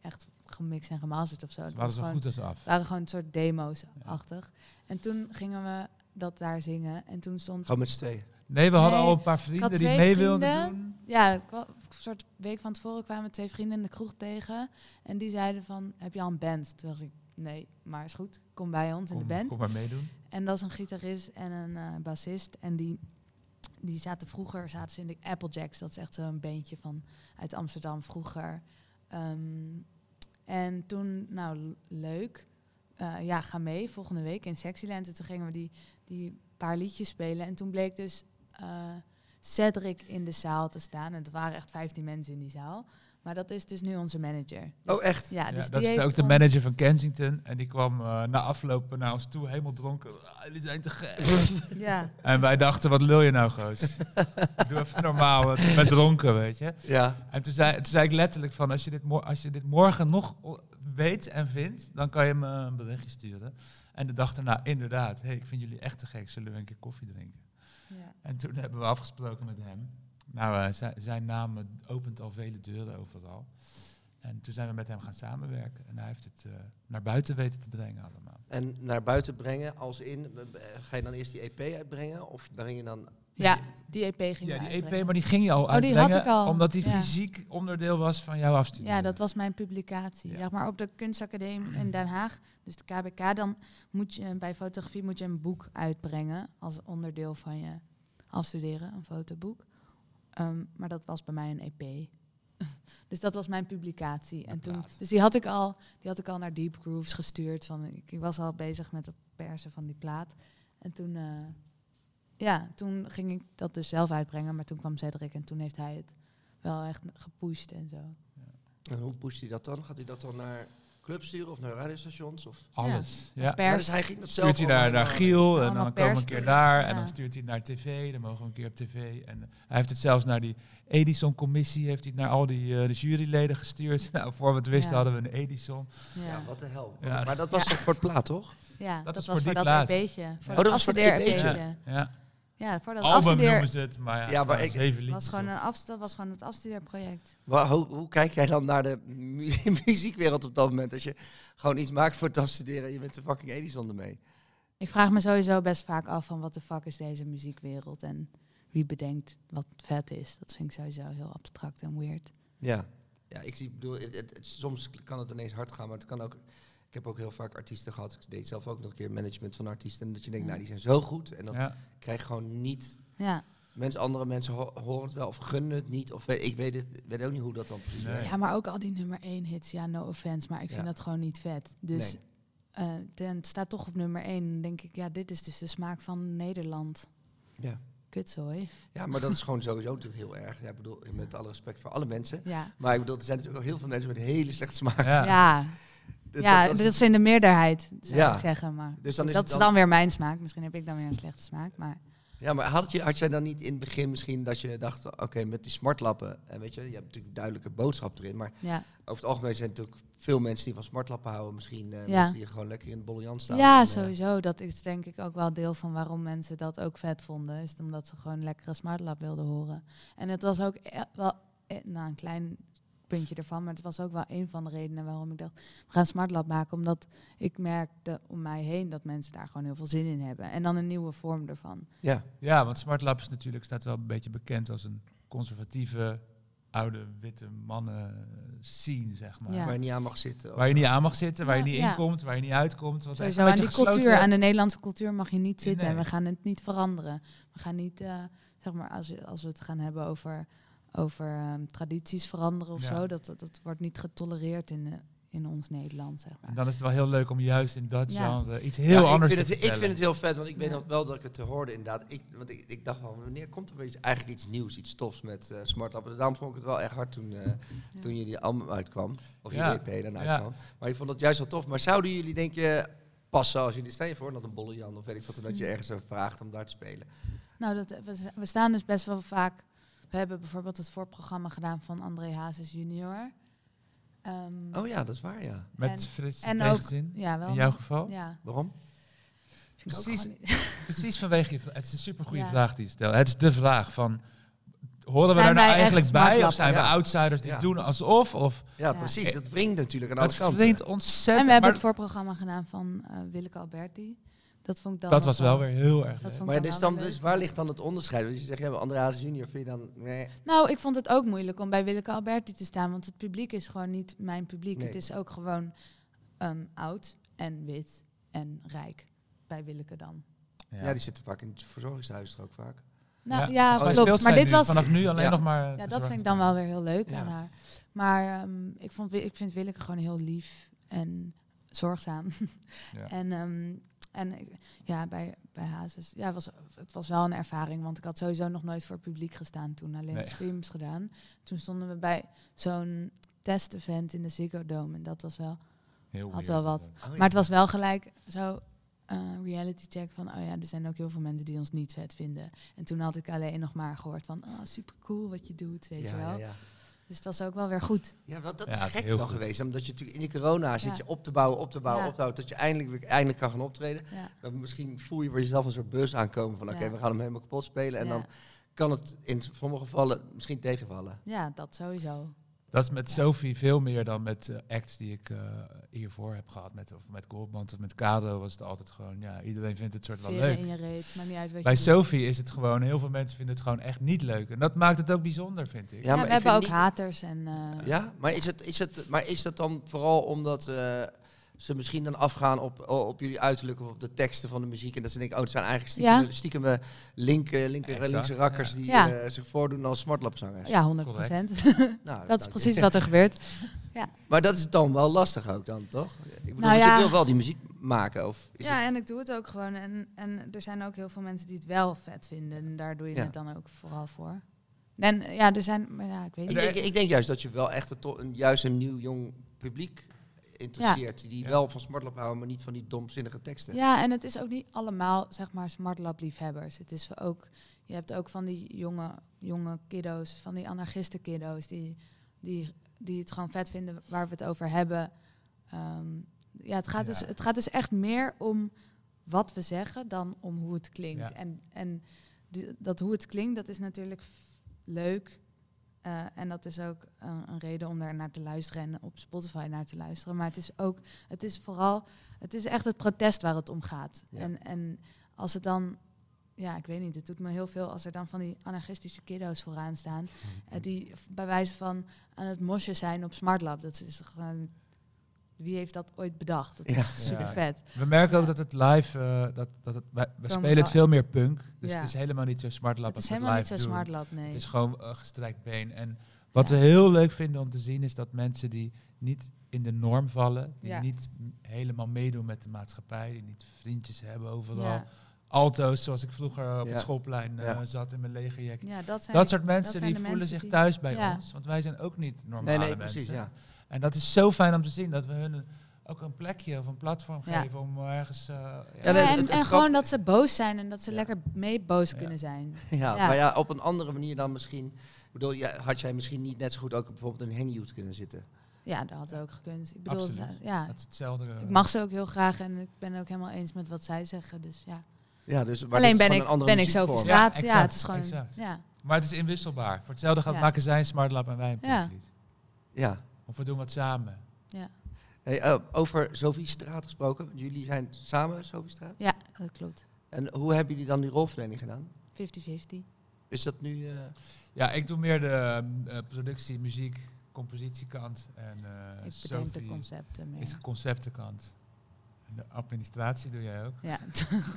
echt gemixt en gemasterd of zo. Het waren was zo gewoon- goed als af. Het waren gewoon een soort demo's-achtig. En toen gingen we dat daar zingen. En toen stond... Gewoon met z'n tweeën. Nee, we hadden Nee, al een paar vrienden die mee wilden doen. Ja, een soort week van tevoren kwamen twee vrienden in de kroeg tegen. En die zeiden van, heb je al een band? Toen dacht ik, nee, maar is goed. Kom bij ons in de band. kom maar meedoen. En dat is een gitarist en een eh, bassist. En die, die zaten vroeger zaten ze in de Applejacks. Dat is echt zo'n beentje van uit Amsterdam vroeger. Ehm, en toen, nou leuk. Eh, ja, ga mee volgende week in Sexyland. En toen gingen we die, die paar liedjes spelen. En toen bleek dus eh, Cedric in de zaal te staan. En het waren echt 15 mensen in die zaal. Maar dat is dus nu onze manager. Dus- Oh, echt? Ja, Ja, dus dat die is ook de manager van Kensington. En die kwam eh, na afloop naar ons toe, helemaal dronken. Ah, jullie zijn te gek. Ja, en wij dachten, wat lul je nou, goos? Doe even normaal, ben dronken, weet je. Ja. En toen zei, toen zei ik letterlijk van, als je, dit als je dit morgen nog weet en vindt, dan kan je me een berichtje sturen. En de dag daarna, inderdaad, hey, ik vind jullie echt te gek, zullen we een keer koffie drinken? ja. En toen hebben we afgesproken met hem. Nou, eh, zijn, naam opent al vele deuren overal. En toen zijn we met hem gaan samenwerken. En hij heeft het eh, naar buiten weten te brengen allemaal. En naar buiten brengen, als in, eh, ga je dan eerst die EP uitbrengen? Of breng je dan... ja, die EP ging Ja, die EP, uitbrengen. maar die ging je al Oh, die had uitbrengen, ik al. omdat die Ja. fysiek onderdeel was van jouw afstudie. Ja, dat was mijn publicatie. Ja. Zeg maar op de kunstacademie in Den Haag, dus de KBK, dan moet je bij fotografie moet je een boek uitbrengen als onderdeel van je afstuderen, een fotoboek. Ehm, maar dat was bij mij een EP. dus dat was mijn publicatie. En toen, dus die had ik al, die had ik al naar Deep Grooves gestuurd. Van, ik, ik was al bezig met het persen van die plaat. En toen, eh, ja, toen ging ik dat dus zelf uitbrengen. Maar toen kwam Cedric en toen heeft hij het wel echt gepusht en zo. En hoe pusht hij dat dan? Gaat hij dat dan naar clubs sturen of naar radiostations? Of? Alles. Ja. Ja, Pers. dus hij ging dat zelf Stuurt hij naar, naar helemaal- Giel en dan komen we een keer daar en dan stuurt hij naar tv, dan mogen we een keer op tv. En eh, hij heeft het zelfs naar die Edison-commissie, heeft hij het naar al die eh, de juryleden gestuurd. Nou, voor we het wisten Ja. hadden we een Edison. Ja, Ja, wat de hel. Ja. Maar dat was Ja. toch voor het plaat, toch? ja dat, was voor dat. EP'tje. Voor Oh, dat was voor het afstudeer-EP'tje. EP'tje. Ja. Ja, voor dat Album afstudeer noemen ze het, maar ja, Ja, maar ik- zeven was gewoon een afst dat was gewoon het afstudeerproject. Waar- hoe, hoe kijk jij dan naar de mu- muziekwereld op dat moment? Als je gewoon iets maakt voor het afstuderen en je bent de fucking Edison ermee. Ik vraag me sowieso best vaak af van wat de fuck is deze muziekwereld en wie bedenkt wat vet is. Dat vind ik sowieso heel abstract en weird. Ja. Ja, ik zie, bedoel, het, het- het- soms kan het ineens hard gaan, maar het kan ook... Ik heb ook heel vaak artiesten gehad. Ik deed zelf ook nog een keer management van artiesten. En dat je denkt, Ja. nou, die zijn zo goed. En dan Ja. krijg je gewoon niet... Ja. Mensen, andere mensen ho- horen het wel of gunnen het niet. Of ik weet, het, weet ook niet hoe dat dan precies Nee. werkt. ja, maar ook al die nummer 1 hits, ja, no offense, maar ik vind Ja. dat gewoon niet vet. Dus Nee. eh, ten- het staat toch op nummer 1. Dan denk ik, ja, dit is dus de smaak van Nederland. Ja. Kutzooi. ja, maar dat is gewoon sowieso natuurlijk heel erg. Ja, ik bedoel, met alle respect voor alle mensen. Ja. Maar ik bedoel, er zijn natuurlijk ook heel veel mensen met hele slechte smaak. Ja. Ja, Dat- is- in de meerderheid, zou Ja. ik zeggen. Maar Dus dan is dat is dan- weer mijn smaak. Misschien heb ik dan weer een slechte smaak. Maar Ja, maar had, je, had jij dan niet in het begin misschien dat je dacht, oké, met die smartlappen, en weet je, je hebt natuurlijk een duidelijke boodschap erin, maar ja, over het algemeen zijn er natuurlijk veel mensen die van smartlappen houden, misschien eh, Ja. mensen die gewoon lekker in de bolle staan. ja En, eh, sowieso. Dat is denk ik ook wel deel van waarom mensen dat ook vet vonden. Is omdat ze gewoon lekkere smartlap wilden horen. En het was ook e- wel e- nou, een klein puntje ervan. Maar het was ook wel een van de redenen waarom ik dacht, we gaan smartlab maken. Omdat ik merkte om mij heen dat mensen daar gewoon heel veel zin in hebben. En dan een nieuwe vorm ervan. Ja, Ja, want Smart Lab is natuurlijk, staat wel een beetje bekend als een conservatieve, oude, witte mannen scene, zeg maar. Ja. waar je niet aan mag zitten. Waar je niet aan mag zitten, waar je niet ja. inkomt, waar je niet uitkomt. Wat Sowieso een aan die gesloten- cultuur, aan de Nederlandse cultuur mag je niet zitten. En we gaan het niet veranderen. We gaan niet, eh, zeg maar, als, als we het gaan hebben over, over ehm, tradities veranderen of Ja. zo. Dat, dat, dat wordt niet getolereerd in, eh, in ons Nederland, zeg En maar. dan is het wel heel leuk om juist in dat Ja. genre iets Ja, heel ik anders vind te het, Ik vind het heel vet, want ik weet Ja. nog wel dat ik het hoorde inderdaad. Ik, want ik, ik dacht wel, wanneer komt er weer iets, eigenlijk iets nieuws, iets tofs met eh smartlappen? Daarom vond ik het wel echt hard toen, eh, toen jullie album uitkwam, of Ja. jullie EP dan Ja. uitkwam. Maar ik vond het juist wel tof. Maar zouden jullie, denk je, passen als jullie, stel je voor dat een bolle Jan of weet ik wat, dat je Mm. ergens vraagt om daar te spelen? Nou, dat, we staan dus best wel vaak... We hebben bijvoorbeeld het voorprogramma gedaan van André Hazes junior. Ehm, Oh ja, dat is waar, ja. Met Frits en tegenzin, ja, wel. in jouw geval. Ja, Waarom? ook Precies. Precies vanwege je Het is een supergoeie Ja. vraag die je stelt. Het is de vraag van... Horen we er nou eigenlijk bij? Of zijn we outsiders die Ja. doen alsof? Of, Ja, precies. Dat wringt natuurlijk aan alle het kanten. verdient ontzettend. En we hebben het voorprogramma gedaan van eh Willeke Alberti. Dat vond ik dan dat was wel weer heel erg Dat Maar dan dus, dan, dus waar ligt dan het onderscheid? Want je zegt, ja, Andreas junior vind je dan... Nee. Nou, ik vond het ook moeilijk om bij Willeke Alberti te staan, want het publiek is gewoon niet mijn publiek. Nee. Het is ook gewoon ehm, oud en wit en rijk bij Willeke dan. Ja. die zitten vaak in het verzorgingshuis er ook vaak. Nou Ja. Oh, klopt. Maar dit nu was. Vanaf nu alleen Ja. nog maar... eh, Ja, dat vind ik dan wel weer heel leuk Ja. aan haar. Maar ehm, ik, vond, ik vind Willeke gewoon heel lief en zorgzaam. Ja. En, ehm, en ik- ja, bij, bij Hazes, ja, was, het was wel een ervaring, want ik had sowieso nog nooit voor het publiek gestaan toen, alleen Nee. streams gedaan. Toen stonden we bij zo'n test-event in de Ziggo Dome en dat was wel, Heel had wel wat. Oh, ja. maar het was wel gelijk zo eh, reality check van, oh ja, er zijn ook heel veel mensen die ons niet vet vinden. En toen had ik alleen nog maar gehoord van, oh, super cool wat je doet, weet ja, je wel. Ja, ja. Dus dat was ook wel weer goed. Ja, wel, dat Ja, is is gek dan geweest. Omdat je natuurlijk in de corona zit je op te bouwen, op te bouwen, Ja. op te bouwen. Tot je eindelijk, weer- eindelijk kan gaan optreden. Ja. Dan misschien voel je voor jezelf een soort bus aankomen van oké, Ja. we gaan hem helemaal kapot spelen. En ja. dan kan het in sommige gevallen misschien tegenvallen. ja, dat sowieso. Dat is met Sophie veel meer dan met eh, acts die ik eh, hiervoor heb gehad. Met, of met Goldband of met Kado was het altijd gewoon... Ja, iedereen vindt het soort wel Veren leuk. in je reet, maakt niet uit wat Bij je doet. Sophie is het gewoon... Heel veel mensen vinden het gewoon echt niet leuk. En dat maakt het ook bijzonder, vind ik. Ja, Ja, maar we ik hebben ook haters en... eh, Ja, maar is, het, is, het, maar is dat dan vooral omdat eh, ze misschien dan afgaan op, op jullie uiterlijk of op de teksten van de muziek en dat ze denken, oh, het zijn eigenlijk stiekem, Ja. stiekem eh, linker, linker, Exact, linkse rakkers ja. die Ja. eh, zich voordoen als smartlapzangers. Ja, 100 Correct. Nou, dat is precies wat er gebeurt. Maar dat is dan wel lastig ook dan, toch? Ik bedoel, Nou ja. je wil wel die muziek maken, of is ja, het... en ik doe het ook gewoon. En, en er zijn ook heel veel mensen die het wel vet vinden. En daar doe je Ja. het dan ook vooral voor. En ja, er zijn... Maar ja, ik weet Ik niet. denk, ik denk juist dat je wel echt een, juist een nieuw jong publiek interesseert. Die Ja. wel van smartlap houden, maar niet van die domzinnige teksten. Ja, en het is ook niet allemaal, zeg maar, smartlab liefhebbers. Het is ook... Je hebt ook van die jonge, jonge kiddo's, van die anarchisten kiddo's... Die, die, die het gewoon vet vinden waar we het over hebben. Ehm, ja, het gaat, Ja. Dus, het gaat dus echt meer om wat we zeggen dan om hoe het klinkt. Ja. En, en die- dat hoe het klinkt, dat is natuurlijk leuk. Eh, en dat is ook een, een reden om daar naar te luisteren en op Spotify naar te luisteren. Maar het is ook, het is vooral, het is echt het protest waar het om gaat. Ja. En, en als het dan, ja, ik weet niet, het doet me heel veel als er dan van die anarchistische kiddo's vooraan staan. eh, die bij wijze van aan het mosje zijn op Smartlab. Dat is gewoon, wie heeft dat ooit bedacht? Dat Ja. is super Ja. vet. We merken ook dat het live, eh, dat, dat het, wij, we spelen het veel meer punk. Dus Ja. het is helemaal niet zo smart lab Het is helemaal niet zo doen. Smartlab, nee. Het is gewoon eh, gestrekt been. En wat Ja. we heel leuk vinden om te zien is dat mensen die niet in de norm vallen, die Ja. niet helemaal meedoen met de maatschappij, die niet vriendjes hebben overal, ja. alto's zoals ik vroeger op Ja. het schoolplein eh, Ja. zat in mijn legerjack. ja, dat zijn Dat soort mensen die voelen mensen zich die- thuis bij Ja. ons, want wij zijn ook niet normale Nee, nee, mensen. precies, ja. En dat is zo fijn om te zien dat we hun een- ook een plekje of een platform Ja. geven om ergens. eh, ja. En gewoon dat ze boos zijn en dat ze Ja. lekker mee boos Ja. kunnen zijn. Ja, Ja. maar ja, op een andere manier dan misschien. Ik bedoel, ja, had jij misschien niet net zo goed ook bijvoorbeeld in Hangyout kunnen zitten? Ja, dat had ook gekund. Ik bedoel, Absoluut. ja, Dat is hetzelfde. eh, ik mag ze ook heel graag en ik ben ook helemaal eens met wat zij zeggen. Dus ja. Ja, dus, maar Alleen ben ik, een ben ik zo over muziekvorm. straat. Ja, het is gewoon. exact. Ja. Maar het is inwisselbaar. Voor hetzelfde gaat Ja. maken zij een smart lab en wij een Ja. Ja. Of we doen wat samen. Hey, eh, over Sophie Straat gesproken. Jullie zijn samen Sophie Straat. ja, dat klopt. 50-50. En hoe hebben jullie dan die rolverdeling gedaan? Is dat nu... eh, Ja, ik doe meer de eh, productie, muziek, compositiekant. En eh ik bedenk de Sophie concepten meer. is de conceptenkant. En de administratie doe jij ook. Ja,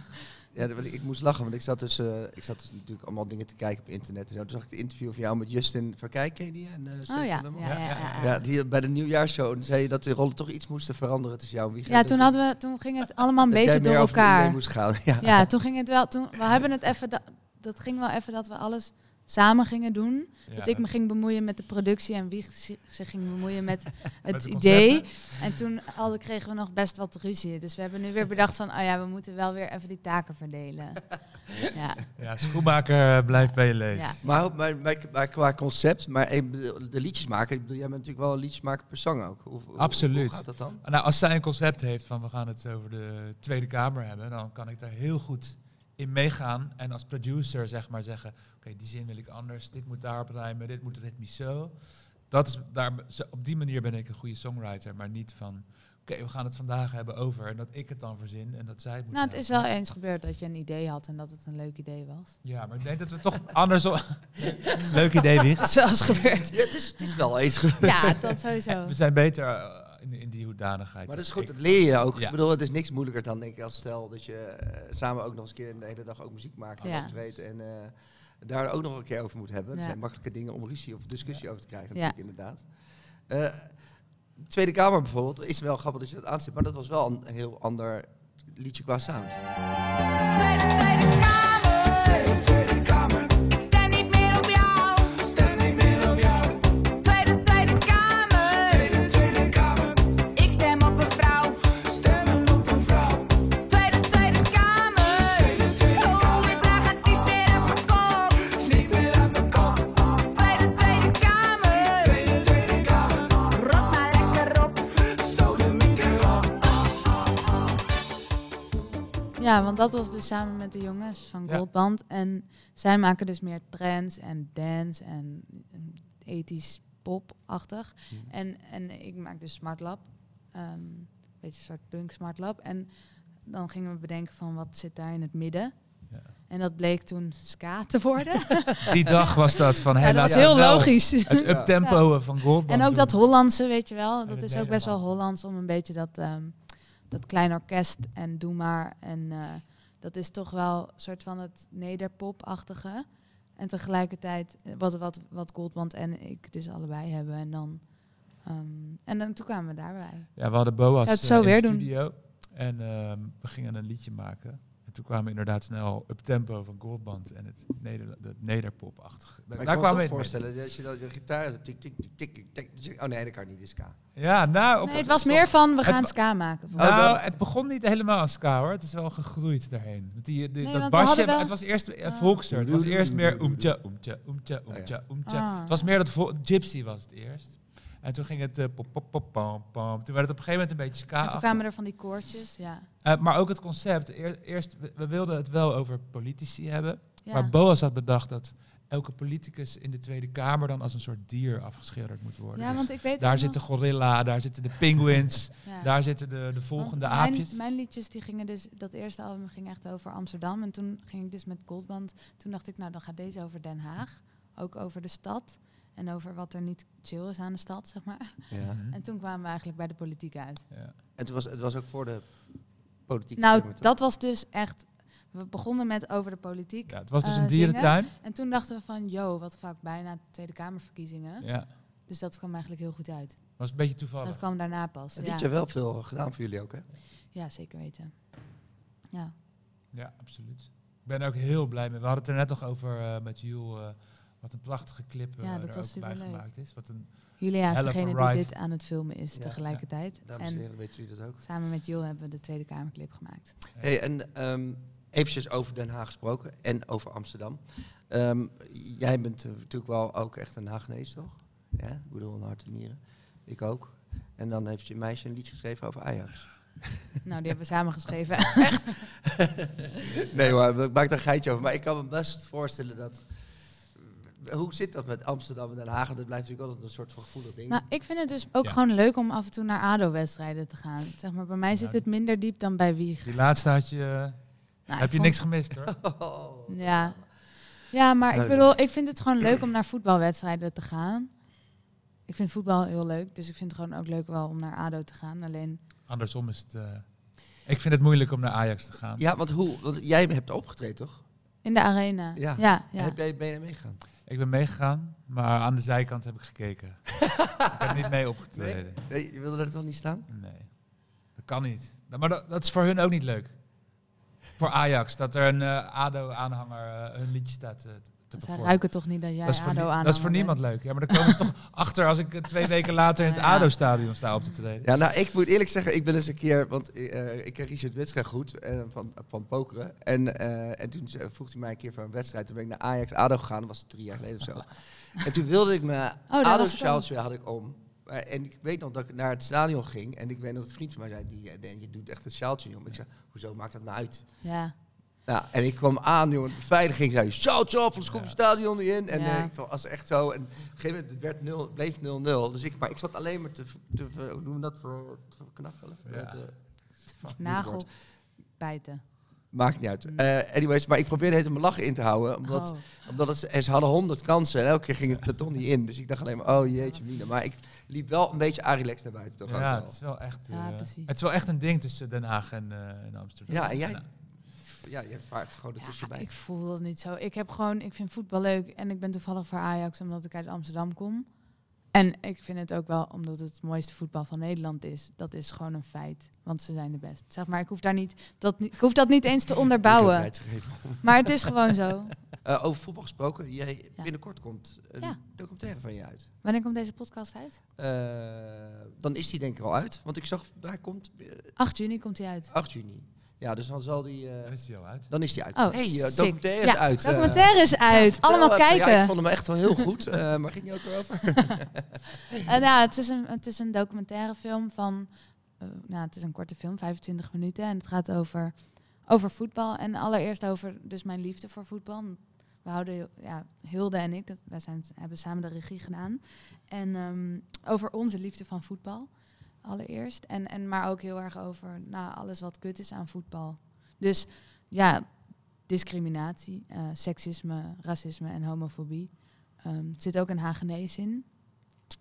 Ja, dat- ik moest lachen, want ik zat, dus, eh, ik zat dus natuurlijk allemaal dingen te kijken op internet. En zo. Toen zag ik het interview van jou met Justin Verkijk, ken je die? En, eh, oh ja. Ja, ja, ja, ja. Ja, die bij de nieuwjaarsshow zei je dat de rollen toch iets moesten veranderen tussen jou en Wieger. Ja, Dat toen, hadden we, toen ging het allemaal een dat beetje door elkaar. moest gaan. Ja. Ja, toen ging het wel. Toen, we hebben het even. Da, dat ging wel even dat we alles samen gingen doen. Ja, dat ik me ging bemoeien met de productie en wie zich ging bemoeien met het met idee. En toen hadden, kregen we nog best wat ruzie. Dus we hebben nu weer bedacht van, oh ja, we moeten wel weer even die taken verdelen. ja, Ja, schoenmaker eh, blijft bij je leven. ja. Maar, maar, maar, maar qua concept, maar ik bedoel, de liedjes maken, ik bedoel, jij bent natuurlijk wel een liedjesmaker per zang ook. Hoe- Absoluut. Hoe gaat dat dan? Nou, als zij een concept heeft van we gaan het over de Tweede Kamer hebben, dan kan ik daar heel goed in meegaan. En als producer zeg maar zeggen, oké, die zin wil ik anders, dit moet daarop rijmen, dit moet ritmisch zo. Dat is, daar, zo- op die manier ben ik een goede songwriter, maar niet van, oké, we gaan het vandaag hebben over en dat ik het dan verzin en dat zij het moet Nou, het is wel eens gebeurd dat je een idee had en dat het een leuk idee was. Ja, maar ik denk dat we toch andersom... Leuk idee, Wieg. Dat is wel eens gebeurd. Ja, het is, het is wel eens gebeurd. Ja, dat sowieso. We zijn beter eh, in, in die hoedanigheid. Maar dat is goed, dat leer je ook. Ja. Ik bedoel, het is niks moeilijker dan denk ik als stel dat je eh, samen ook nog eens een keer de hele dag ook muziek maakt en Ja. optreedt en eh, daar ook nog een keer over moet hebben. Dat Ja. zijn makkelijke dingen om ruzie of discussie over te krijgen, Ja. natuurlijk inderdaad. Eh, de Tweede Kamer bijvoorbeeld, is wel grappig dat je dat aanstipt, maar dat was wel een heel ander liedje qua sound. Ja, want dat was dus samen met de jongens van Ja. Goldband. En zij maken dus meer trance en dance en ethisch pop-achtig. Mhm. En, en ik maak dus Smart Lab. Een beetje een soort punk Smart Lab. En dan gingen we bedenken van wat zit daar in het midden. Ja. En dat bleek toen ska te worden. Die dag was dat van, ja, hey, dat was laten we heel logisch. Het uptempo van Goldband En ook dat Hollandse, weet je wel. Dat is ook best wel. Hollands om een beetje dat, ehm, dat klein orkest en doe maar. En eh, dat is toch wel een soort van het nederpop-achtige. En tegelijkertijd eh, wat, wat, wat Goldband en ik dus allebei hebben. En dan, ehm, en dan toen kwamen we daarbij. Ja, we hadden Boas Zou het eh, zo in weer de doen? studio. En ehm, we gingen een liedje maken. En toen kwamen we inderdaad snel up tempo van Goldband en het, neder, het nederpop-achtige. Maar Daar ik kan me voorstellen, dat als je dat de gitaar is, tik, tik, tik, tik, tik, tik, oh nee, dat kan niet, is ska. Ja, nou, op Nee, het was meer van, we gaan ska maken. Oh, Nou, het begon niet helemaal als ska hoor. Het is wel gegroeid daarheen. Want Die, die, Nee, dat basje, het was eerst een volkser. Het was eerst meer oemtja, oemtja, oemtja, oemtja, oemtja. Ah. Het was meer dat gypsy was het eerst. En toen ging het eh, pop, pop, pop, pam. Toen werd het op een gegeven moment een beetje ska. En toen kwamen er van die koortjes, ja. Eh, maar ook het concept. Eer- eerst, we, wilden het wel over politici hebben. Ja. Maar Boas had bedacht dat elke politicus in de Tweede Kamer dan als een soort dier afgeschilderd moet worden. Ja, Dus want ik weet daar ook zit de gorilla, daar zitten de penguins, Ja. daar zitten de, de volgende mijn, aapjes. Mijn liedjes die gingen dus, dat eerste album ging echt over Amsterdam. En toen ging ik dus met Goldband. Toen dacht ik, nou dan gaat deze over Den Haag. Ook over de stad. En over wat er niet chill is aan de stad, zeg maar. Ja. Mhm. En toen kwamen we eigenlijk bij de politiek uit. Ja. En het was, het was ook voor de politiek. Nou, dat was dus echt... We begonnen met over de politiek. Ja, het was dus eh, een zingen. dierentuin. En toen dachten we van, yo, wat vaak bijna Tweede Kamerverkiezingen. Ja, Dus dat kwam eigenlijk heel goed uit. was een beetje toevallig. Dat kwam daarna pas. En Ja. dit jaar wel veel gedaan voor jullie ook, hè? ja, zeker weten. Ja. Ja, absoluut. Ik ben er ook heel blij mee. We hadden het er net nog over eh, met Jules, eh, wat een prachtige clip eh, Ja, dat er was ook bij gemaakt is. Wat een, Julia is degene die dit aan het filmen is Ja. tegelijkertijd. Dames en En heren, weten jullie dat ook? samen met Jules hebben we de Tweede Kamerclip gemaakt. Hey, en ehm eventjes over Den Haag gesproken en over Amsterdam. Ehm, jij bent eh, natuurlijk wel ook echt een Haagnees, toch? Ja, ik bedoel, een hart en nieren. Ik ook. En dan heeft je meisje een liedje geschreven over Ajax. Nou, die hebben we samen geschreven. nee hoor, ik maak daar een geitje over. Maar ik kan me best voorstellen dat... Hoe zit dat met Amsterdam en Den Haag? Dat blijft natuurlijk altijd een soort van gevoelig ding. nou, ik vind het dus ook Ja. gewoon leuk om af en toe naar ADO-wedstrijden te gaan. Zeg maar, bij mij zit het minder diep dan bij Wieg. die laatste had je, eh, Nou, heb je vond- niks gemist hoor. Oh. Ja. Ja, maar ik bedoel, ik vind het gewoon leuk om naar voetbalwedstrijden te gaan. Ik vind voetbal heel leuk, dus ik vind het gewoon ook leuk wel om naar ADO te gaan. Alleen, Andersom is het... eh, ik vind het moeilijk om naar Ajax te gaan. Ja, want hoe? Want jij hebt opgetreden, toch? in de arena. Ja. ja, ja. Heb jij, ben je meegegaan? Ik ben meegegaan, maar aan de zijkant heb ik gekeken. ik heb niet mee opgetreden. Nee, je wilde er toch niet staan? Nee, dat kan niet. Maar dat, dat is voor hun ook niet leuk. Voor Ajax, dat er een eh, ADO-aanhanger eh, hun liedje staat eh, te Zij ruiken toch niet dat jij Dat is, voor ADO aan. dat is voor niemand leuk. Ja, maar dan komen ze toch achter als ik twee weken later in het. ADO-stadion sta op te treden. Ja, nou, ik moet eerlijk zeggen, ik ben eens een keer, want eh, ik ken Richard Witstra goed eh, van, van pokeren. En, eh, en toen vroeg hij mij een keer voor een wedstrijd. Toen ben ik naar Ajax ADO gegaan, dat was drie jaar geleden of zo. En toen wilde ik mijn daar ADO was ik ook. sjaaltje had ik om. En ik weet nog dat ik naar het stadion ging en ik weet nog dat een vriend van mij zei, die, je doet echt het sjaaltje niet om. Ik zei, hoezo maakt dat nou uit? Ja. Nou, en ik kwam aan, jongen, de beveiliging zei, af, anders komt het stadion niet in. En Ja. eh, ik was echt zo, en op een gegeven moment het werd 0, het bleef 0-0. Dus ik, maar ik zat alleen maar te, te hoe noemen we dat, voor, te knakkelen. Ja. Te- Nagel bijten. Maakt niet uit. Eh, anyways, maar ik probeerde het mijn lachen in te houden. Omdat, Oh. omdat het, ze hadden honderd kansen en elke keer ging het er toch niet in. Dus ik dacht alleen maar, oh jeetje mina. Maar ik liep wel een beetje Arilex naar buiten toch ook Ja, wel. het is wel echt, Ja, eh, het is wel echt een ding tussen Den Haag en, eh, en Amsterdam. Ja, en jij- Nou, Ja, je vaart gewoon Ja, ertussenbij. ik voel dat niet zo. Ik heb gewoon, ik vind voetbal leuk en ik ben toevallig voor Ajax omdat ik uit Amsterdam kom. En ik vind het ook wel omdat het het mooiste voetbal van Nederland is. Dat is gewoon een feit, want ze zijn de best. Zeg maar, ik hoef daar niet, dat, niet- ik hoef dat niet eens te onderbouwen. Maar het is gewoon zo. Eh, over voetbal gesproken, jij, Ja. binnenkort komt een Ja. documentaire van je uit. Wanneer komt deze podcast uit? Eh, dan is die denk ik al uit. Want ik zag, daar komt eh, 8 juni komt hij uit. 8 juni. Ja, dus dan zal die... eh, Dan is die al uit. dan is die uit. Oh, hey, eh, documentaire is Ja, uit. eh. Documentaire is uit. Allemaal even. kijken. Ja, ik vond hem echt wel heel goed. eh, maar ging niet ook weer over? En ja, het is een, het is een documentaire film van, eh, nou, het is een korte film, 25 minuten. En het gaat over, over voetbal. En allereerst over dus mijn liefde voor voetbal. We houden, ja, Hilde en ik, dat, wij zijn, hebben samen de regie gedaan. En ehm, over onze liefde van voetbal, allereerst. En, en maar ook heel erg over nou, alles wat kut is aan voetbal. Dus ja, discriminatie, eh, seksisme, racisme en homofobie. Ehm, er zit ook een Hagenees in.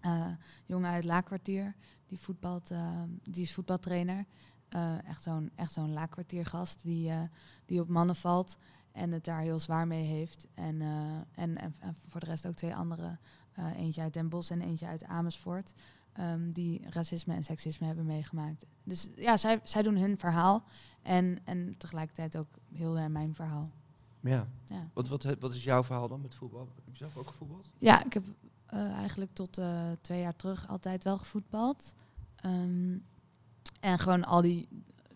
Eh, jongen uit Laakkwartier, die, voetbalt, eh, die is voetbaltrainer. Eh, echt zo'n zo'n Laakkwartiergast die, die op mannen valt en het daar heel zwaar mee heeft. En, en, en, en voor de rest ook twee andere, eentje uit Den Bosch en eentje uit Amersfoort, ehm, die racisme en seksisme hebben meegemaakt. Dus ja, zij, zij doen hun verhaal en, en tegelijkertijd ook heel en mijn verhaal. ja. Ja. Wat, wat, wat is jouw verhaal dan met voetbal? Heb je zelf ook gevoetbald? Ja, ik heb eh, eigenlijk tot eh, twee jaar terug altijd wel gevoetbald. Ehm, en gewoon al die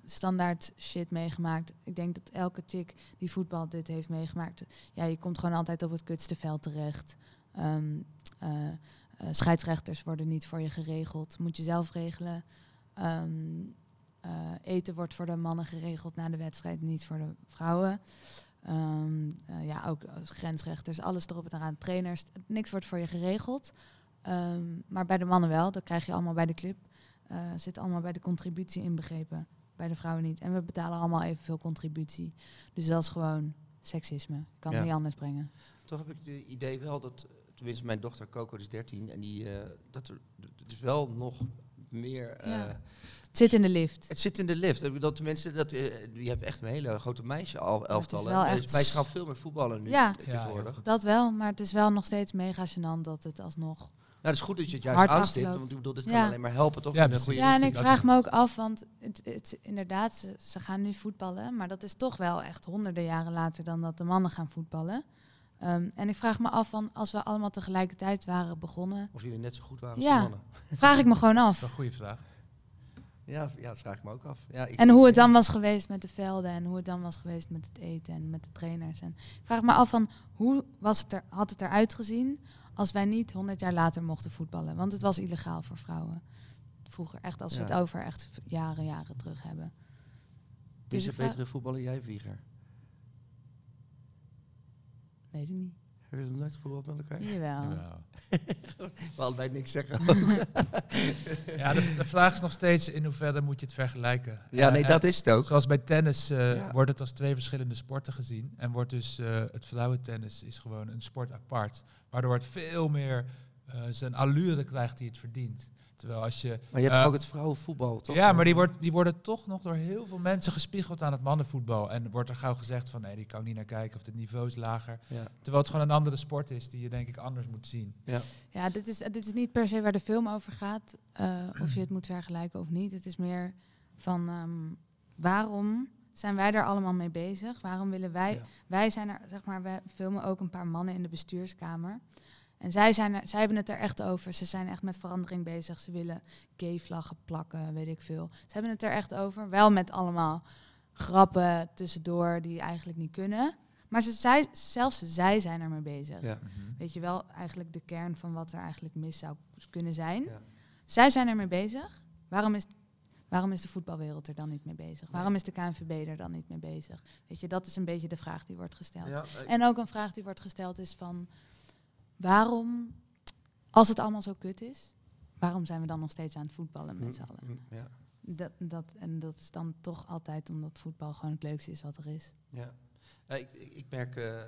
standaard shit meegemaakt. Ik denk dat elke chick die voetbalt dit heeft meegemaakt. Ja, je komt gewoon altijd op het kutste veld terecht. Ehm, eh, eh, scheidsrechters worden niet voor je geregeld. Moet je zelf regelen. Ehm, eh, eten wordt voor de mannen geregeld na de wedstrijd, niet voor de vrouwen. Ehm, eh, ja, ook als grensrechters, alles erop en eraan. Trainers, niks wordt voor je geregeld. Ehm, maar bij de mannen wel, dat krijg je allemaal bij de club. Eh zit allemaal bij de contributie inbegrepen. Bij de vrouwen niet. En we betalen allemaal evenveel contributie. Dus dat is gewoon seksisme. Kan Ja. niet anders brengen. Toch heb ik het idee wel dat, tenminste mijn dochter Coco is 13 en die, eh, dat er, het is wel nog meer... eh, Ja. Het zit in de lift. Het zit in de lift. Ik bedoel, tenminste, dat, eh, je hebt echt een hele grote meisje al elftallen. Eh, echt- Wij gaan veel meer voetballen nu Ja. tegenwoordig. Dat wel, maar het is wel nog steeds mega gênant dat het alsnog... Nou, het is goed dat je het juist aanstipt, want ik bedoel, dit kan Ja. alleen maar helpen, toch? Ja, precies. goede Ja, en ik vraag me ook af, want het, het, inderdaad, ze, ze gaan nu voetballen, maar dat is toch wel echt honderden jaren later dan dat de mannen gaan voetballen. Ehm, en ik vraag me af van, als we allemaal tegelijkertijd waren begonnen, Of jullie net zo goed waren als Ja. de mannen. vraag ik me gewoon Dat af. is wel een goede vraag. Ja, ja, dat vraag ik me ook af. Ja, ik- En hoe het dan was geweest met de velden en hoe het dan was geweest met het eten en met de trainers. En ik vraag me af van, hoe was het er, had het eruit gezien als wij niet honderd jaar later mochten voetballen? Want het was illegaal voor vrouwen. Vroeger, echt als we het over echt jaren, jaren terug hebben. Wie is Dus er ik betere voetballer, jij Vlieger? Weet ik niet. Hebben jullie nog nooit gevoetbald met elkaar? Jawel. Jawel. We allebei niks zeggen. Ja, de, de vraag is nog steeds in hoeverre moet je het vergelijken. ja, Eh, nee, en dat is het ook. Zoals bij tennis eh, Ja. wordt het als twee verschillende sporten gezien. En wordt dus eh, het vrouwentennis is gewoon een sport apart. Waardoor het veel meer eh, zijn allure krijgt die het verdient. Terwijl als je... Maar je hebt eh, ook het vrouwenvoetbal, toch? Ja, maar die, wordt, die worden toch nog door heel veel mensen gespiegeld aan het mannenvoetbal. En wordt er gauw gezegd van nee, die kan ik niet naar kijken of het niveau is lager. Ja. Terwijl het gewoon een andere sport is die je denk ik anders moet zien. Ja, dit is, dit is niet per se waar de film over gaat. eh, of je het moet vergelijken of niet. Het is meer van ehm, waarom zijn wij daar allemaal mee bezig? Waarom willen wij... Ja. Wij zijn er, zeg maar, we filmen ook een paar mannen in de bestuurskamer. En zij, zijn er, zij hebben het er echt over. Ze zijn echt met verandering bezig. Ze willen gay-vlaggen plakken, weet ik veel. Ze hebben het er echt over. Wel met allemaal grappen tussendoor die eigenlijk niet kunnen. Maar ze, zij, zelfs zij zijn er mee bezig. Ja. Weet je wel, eigenlijk de kern van wat er eigenlijk mis zou kunnen zijn. Ja. Zij zijn er mee bezig. Waarom is, waarom is de voetbalwereld er dan niet mee bezig? Waarom is de KNVB er dan niet mee bezig? Weet je, dat is een beetje de vraag die wordt gesteld. Ja, En ook een vraag die wordt gesteld is van... Waarom, als het allemaal zo kut is... Waarom zijn we dan nog steeds aan het voetballen met z'n allen? Mm, Ja. Dat, dat, en dat is dan toch altijd omdat voetbal gewoon het leukste is wat er is. Ja. Ja, ik, ik, ik merk eh,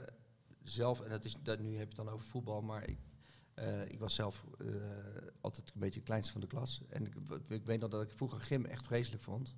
zelf, en dat is, dat, nu heb je het dan over voetbal, maar ik, eh, ik was zelf eh, altijd een beetje het kleinste van de klas. En ik, ik weet nog dat ik vroeger gym echt vreselijk vond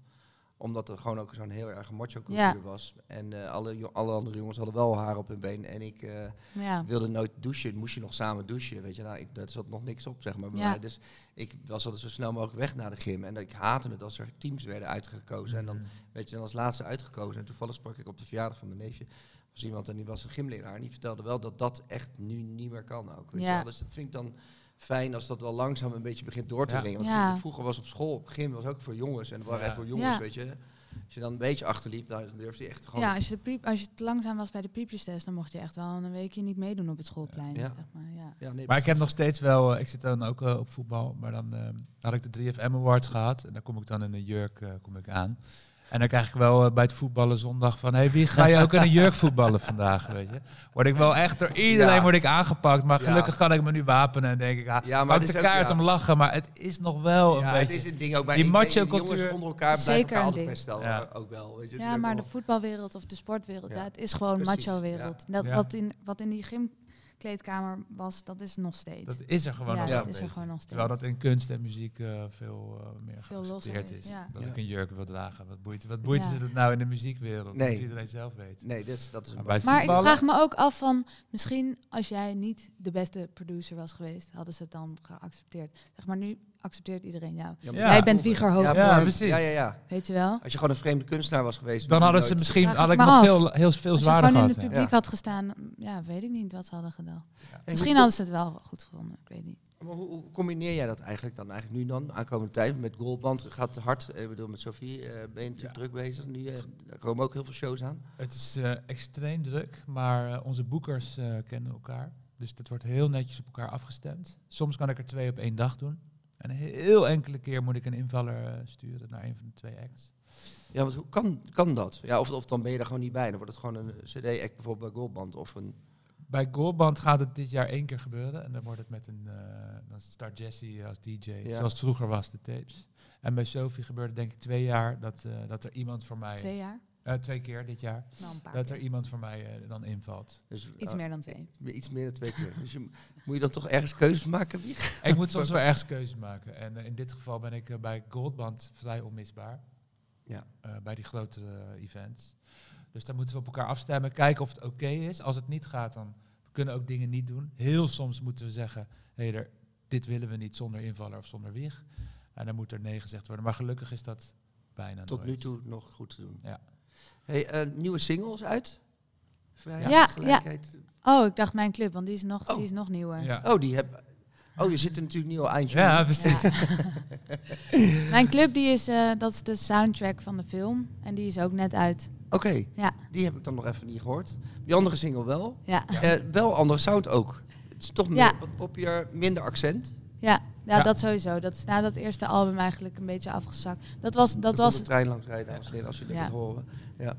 omdat er gewoon ook zo'n heel erg macho cultuur Ja. was. En eh, alle, alle andere jongens hadden wel haar op hun been. En ik eh, Ja, wilde nooit douchen. Moest je nog samen douchen, weet je. Nou, ik, daar zat nog niks op, zeg maar, bij Ja. mij. Dus ik was altijd zo snel mogelijk weg naar de gym. En ik haatte het als er teams werden uitgekozen. En dan Mhm. werd je dan als laatste uitgekozen. En toevallig sprak ik op de verjaardag van mijn neefje. was iemand en die was een gymleraar. En die vertelde wel dat dat echt nu niet meer kan ook. Weet je Ja. wel? Dus dat vind ik dan fijn als dat wel langzaam een beetje begint door te Ja. dringen. Want Ja. vroeger was op school, op gym was ook voor jongens. En dat waren echt voor jongens, Ja. weet je. Als je dan een beetje achterliep, dan durfde je echt gewoon... ja als, je de piep, als je te langzaam was bij de piepjestest... dan mocht je echt wel een weekje niet meedoen op het schoolplein. Ja. Zeg maar, ja. Ja, nee, Maar ik heb nog steeds wel, eh, ik zit dan ook eh, op voetbal, maar dan eh, had ik de 3FM Awards gehad en daar kom ik dan in een jurk eh, kom ik aan. En dan krijg ik wel eh, bij het voetballen zondag van, hey, wie ga je ook in een jurk voetballen vandaag, weet je? Word ik wel echt door iedereen Ja. word ik aangepakt, maar Ja. gelukkig kan ik me nu wapenen en denk ik, ah, Ja, maar het de is ook- kaart ja. om lachen, maar het is nog wel een ja, het beetje... is een ding ook bij die macho-cultuur- jongens onder elkaar Zeker blijven elkaar best wel Ja. ook wel. Weet je. Ja, maar de voetbalwereld of de sportwereld, Ja. ja. het is gewoon macho-wereld. Wat, in, wat in die gymkleedkamer was, dat is nog steeds. Dat is er gewoon ja, nog Ja. wel dat is er gewoon nog steeds. Terwijl dat in kunst en muziek eh, veel eh, meer Veel geaccepteerd is, is. ja. Dat Ja. ik een jurk wil dragen. Wat boeit, wat boeit Ja. het nou in de muziekwereld? Nee. Dat iedereen zelf weet. Nee, dat is, dat is een Maar Maar ik vraag me ook af van, misschien als jij niet de beste producer was geweest, hadden ze het dan geaccepteerd. Zeg maar, nu accepteert iedereen jou. Ja, Ja. Jij bent Wieger Ja, Hoogland, Ja, precies. Ja, ja, ja. weet je wel? Als je gewoon een vreemde kunstenaar was geweest. Dan hadden ze misschien had ik nog af. veel, heel veel Als je zwaarder gewoon in gehad. het ja. publiek Ja. had gestaan, ja, weet ik niet wat ze hadden gedaan. En Misschien hadden ze het wel goed gevonden, ik weet niet. Maar hoe, hoe combineer jij dat eigenlijk dan eigenlijk nu dan, aankomende tijd? Met Goldband gaat het hard. Ik bedoel, met Sophie eh, ben je natuurlijk druk bezig. Nu, eh, er komen ook heel veel shows aan. Het is eh, extreem druk, maar eh, onze boekers eh, kennen elkaar. Dus dat wordt heel netjes op elkaar afgestemd. Soms kan ik er twee op één dag doen. En een heel enkele keer moet ik een invaller eh, sturen naar een van de twee acts. Ja, want hoe kan, kan dat? Ja, of, of dan ben je er gewoon niet bij. Dan wordt het gewoon een CD-act bijvoorbeeld bij Goldband of een... Bij Goldband gaat het dit jaar één keer gebeuren. En dan wordt het met een... eh, dan start Jesse als DJ, Ja. zoals het vroeger was, de tapes. En bij Sophie gebeurde denk ik twee jaar dat, eh, dat er iemand voor mij... Twee jaar? Eh, twee keer dit jaar. Nou, Dat er keer. iemand voor mij eh, dan invalt. Dus, Iets eh, meer dan twee. Iets meer dan twee keer. Dus je, moet je dan toch ergens keuzes maken? Wie? ik moet soms wel ergens keuzes maken. En eh, in dit geval ben ik bij Goldband vrij onmisbaar. Ja. Eh, bij die grote events. Dus daar moeten we op elkaar afstemmen. Kijken of het oké is. Als het niet gaat, dan kunnen we ook dingen niet doen. Heel soms moeten we zeggen, hé, er- dit willen we niet zonder invaller of zonder wieg. En dan moet er nee gezegd worden. Maar gelukkig is dat bijna Tot nooit. nu toe nog goed te doen. Ja. Hey, eh, nieuwe singles uit? Vrijheid, Ja, gelijkheid. Oh, ik dacht mijn club, want die is nog, Oh. die is nog nieuwer. Ja. Oh, die heb... Oh, je zit er natuurlijk nu al eindje. Ja, precies. Ja. mijn club die is, eh, dat is de soundtrack van de film. En die is ook net uit. Oké, Ja. die heb ik dan nog even niet gehoord. Die andere single wel. Ja. Eh, wel andere sound ook. Het is toch meer Ja. wat minder accent. ja, Ja. dat sowieso. Dat is na dat eerste album eigenlijk een beetje afgezakt. Dat was, dat was een trein langs rijden, dames en heren, als jullie Ja. dit horen. Ja.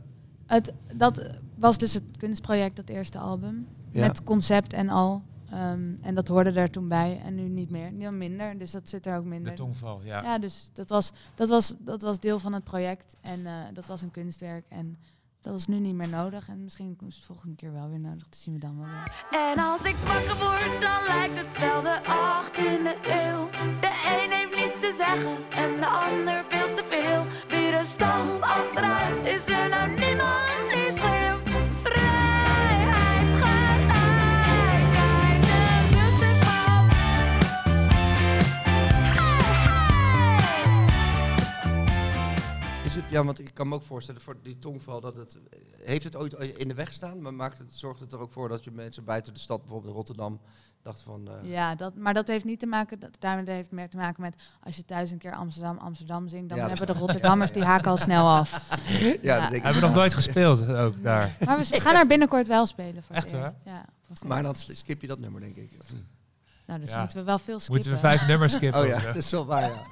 Het, dat was dus het kunstproject, dat eerste album. Ja. Met concept en al. Ehm, en dat hoorde er toen bij. En nu niet meer. Nu minder. Dus dat zit er ook De minder. tongval, ja. Ja, dus dat was, dat, was, dat was deel van het project. En eh, dat was een kunstwerk. En dat is nu niet meer nodig. En misschien is het volgende keer wel weer nodig. Dat zien we dan wel weer. En als ik wakker word, dan lijkt het wel de 18e eeuw. De een heeft niets te zeggen en de ander ja, want ik kan me ook voorstellen voor die tongval dat het. Heeft het ooit in de weg gestaan? Maar maakt het, zorgt het er ook voor dat je mensen buiten de stad, bijvoorbeeld in Rotterdam, dachten van. eh, Ja, dat, maar dat heeft niet te maken, dat, daarmee heeft meer te maken met als je thuis een keer Amsterdam, Amsterdam zingt, dan Ja, hebben de Rotterdammers die haken al snel af. ja, Ja. dat denk ik. Hebben we nog nooit gespeeld ook daar. Maar we gaan er binnenkort wel spelen voor Echt het waar? eerst. Ja, Maar dan skip je dat nummer, denk ik. Nou, dus Ja. moeten we wel veel skippen. Moeten we vijf nummers skippen? Oh ja, dat is wel waar, ja.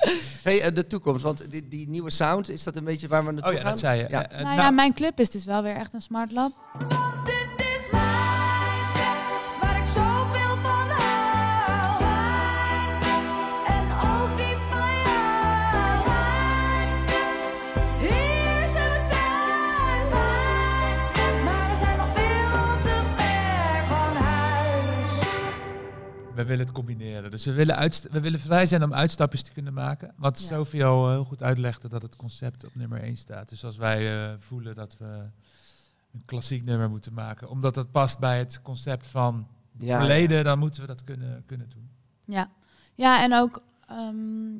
hey, eh, de toekomst, want die, die nieuwe sound, is dat een beetje waar we naartoe Oh ja, gaan? dat zei je. Ja. Nou nou, ja, mijn club is dus wel weer echt een smart lab. We willen het combineren. Dus we willen, uitst- we willen vrij zijn om uitstapjes te kunnen maken. Wat Ja. Sophie al heel goed uitlegde, dat het concept op nummer 1 staat. Dus als wij eh, voelen dat we een klassiek nummer moeten maken, omdat dat past bij het concept van het Ja, verleden, dan moeten we dat kunnen, kunnen doen. Ja, ja en ook, ehm,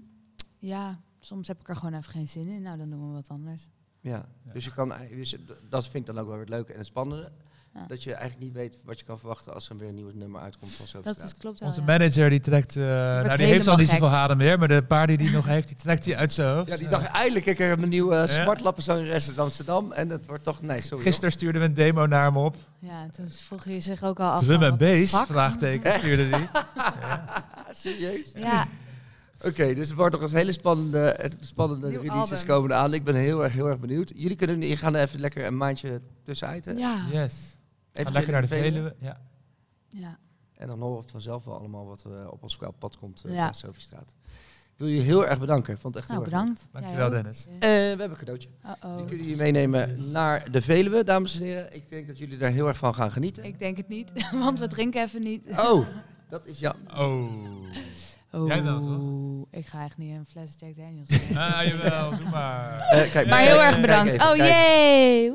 ja, soms heb ik er gewoon even geen zin in. Nou, dan doen we wat anders. Ja, dus je kan, dus dat vind ik dan ook wel weer het leuke en het spannende. Ja. Dat je eigenlijk niet weet wat je kan verwachten als er weer een nieuw nummer uitkomt van Sophie Dat is, klopt wel, Onze ja. manager die trekt, eh, nou die heeft al niet zoveel haren meer, maar de paar die hij nog heeft, die trekt hij uit zijn hoofd. Ja, die dacht eindelijk, ik heb een nieuwe uh, Ja. smartlappenzangeres in Amsterdam en het wordt toch, nee, sorry. Gisteren stuurden we een demo naar hem op. Ja, toen vroeg je zich ook al af. Drum en bass, vraagteken, stuurde hij. hoor. Serieus? Ja, Oké, dus het wordt nog eens hele spannende, het spannende Nieuw releases album. komen aan. Ik ben heel erg, heel erg benieuwd. Jullie kunnen, je gaan er even lekker een maandje tussenuit. hè? ja, Yes. Even lekker naar de Veluwe. Ja. ja. En dan horen we vanzelf wel allemaal wat eh, op ons pad komt uh, Ja. Ik wil je heel erg bedanken. Ik vond het echt Nou, heel erg leuk. bedankt. Dankjewel. Dennis. Eh, we hebben een cadeautje. Uh-oh. Die kunnen jullie meenemen naar de Veluwe, dames en heren. Ik denk dat jullie daar heel erg van gaan genieten. Ik denk het niet, want we drinken even niet. Oh, dat is ja. Oh. Jij wel, toch? Oeh, Ik ga echt niet een fles Jack Daniels drinken. Ah, jawel, doe maar. Eh, kijk, Maar heel kijk erg bedankt. even, oh jee!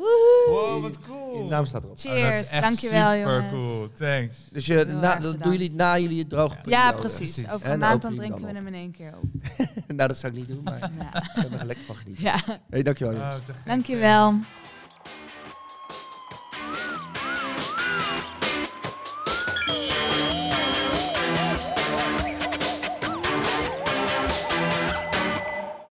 Wow, wat cool. Je naam staat erop. Oh, Cheers, echt dankjewel super jongens. cool, thanks. Dus je, na, dat doen jullie na jullie het droge Ja, periode. precies. Precies. Over En een maand dan drinken we hem in één keer op. nou, dat zou ik niet doen, maar Ja. ik ga er lekker van genieten. ja, Hey, dankjewel jongens. Oh, dankjewel.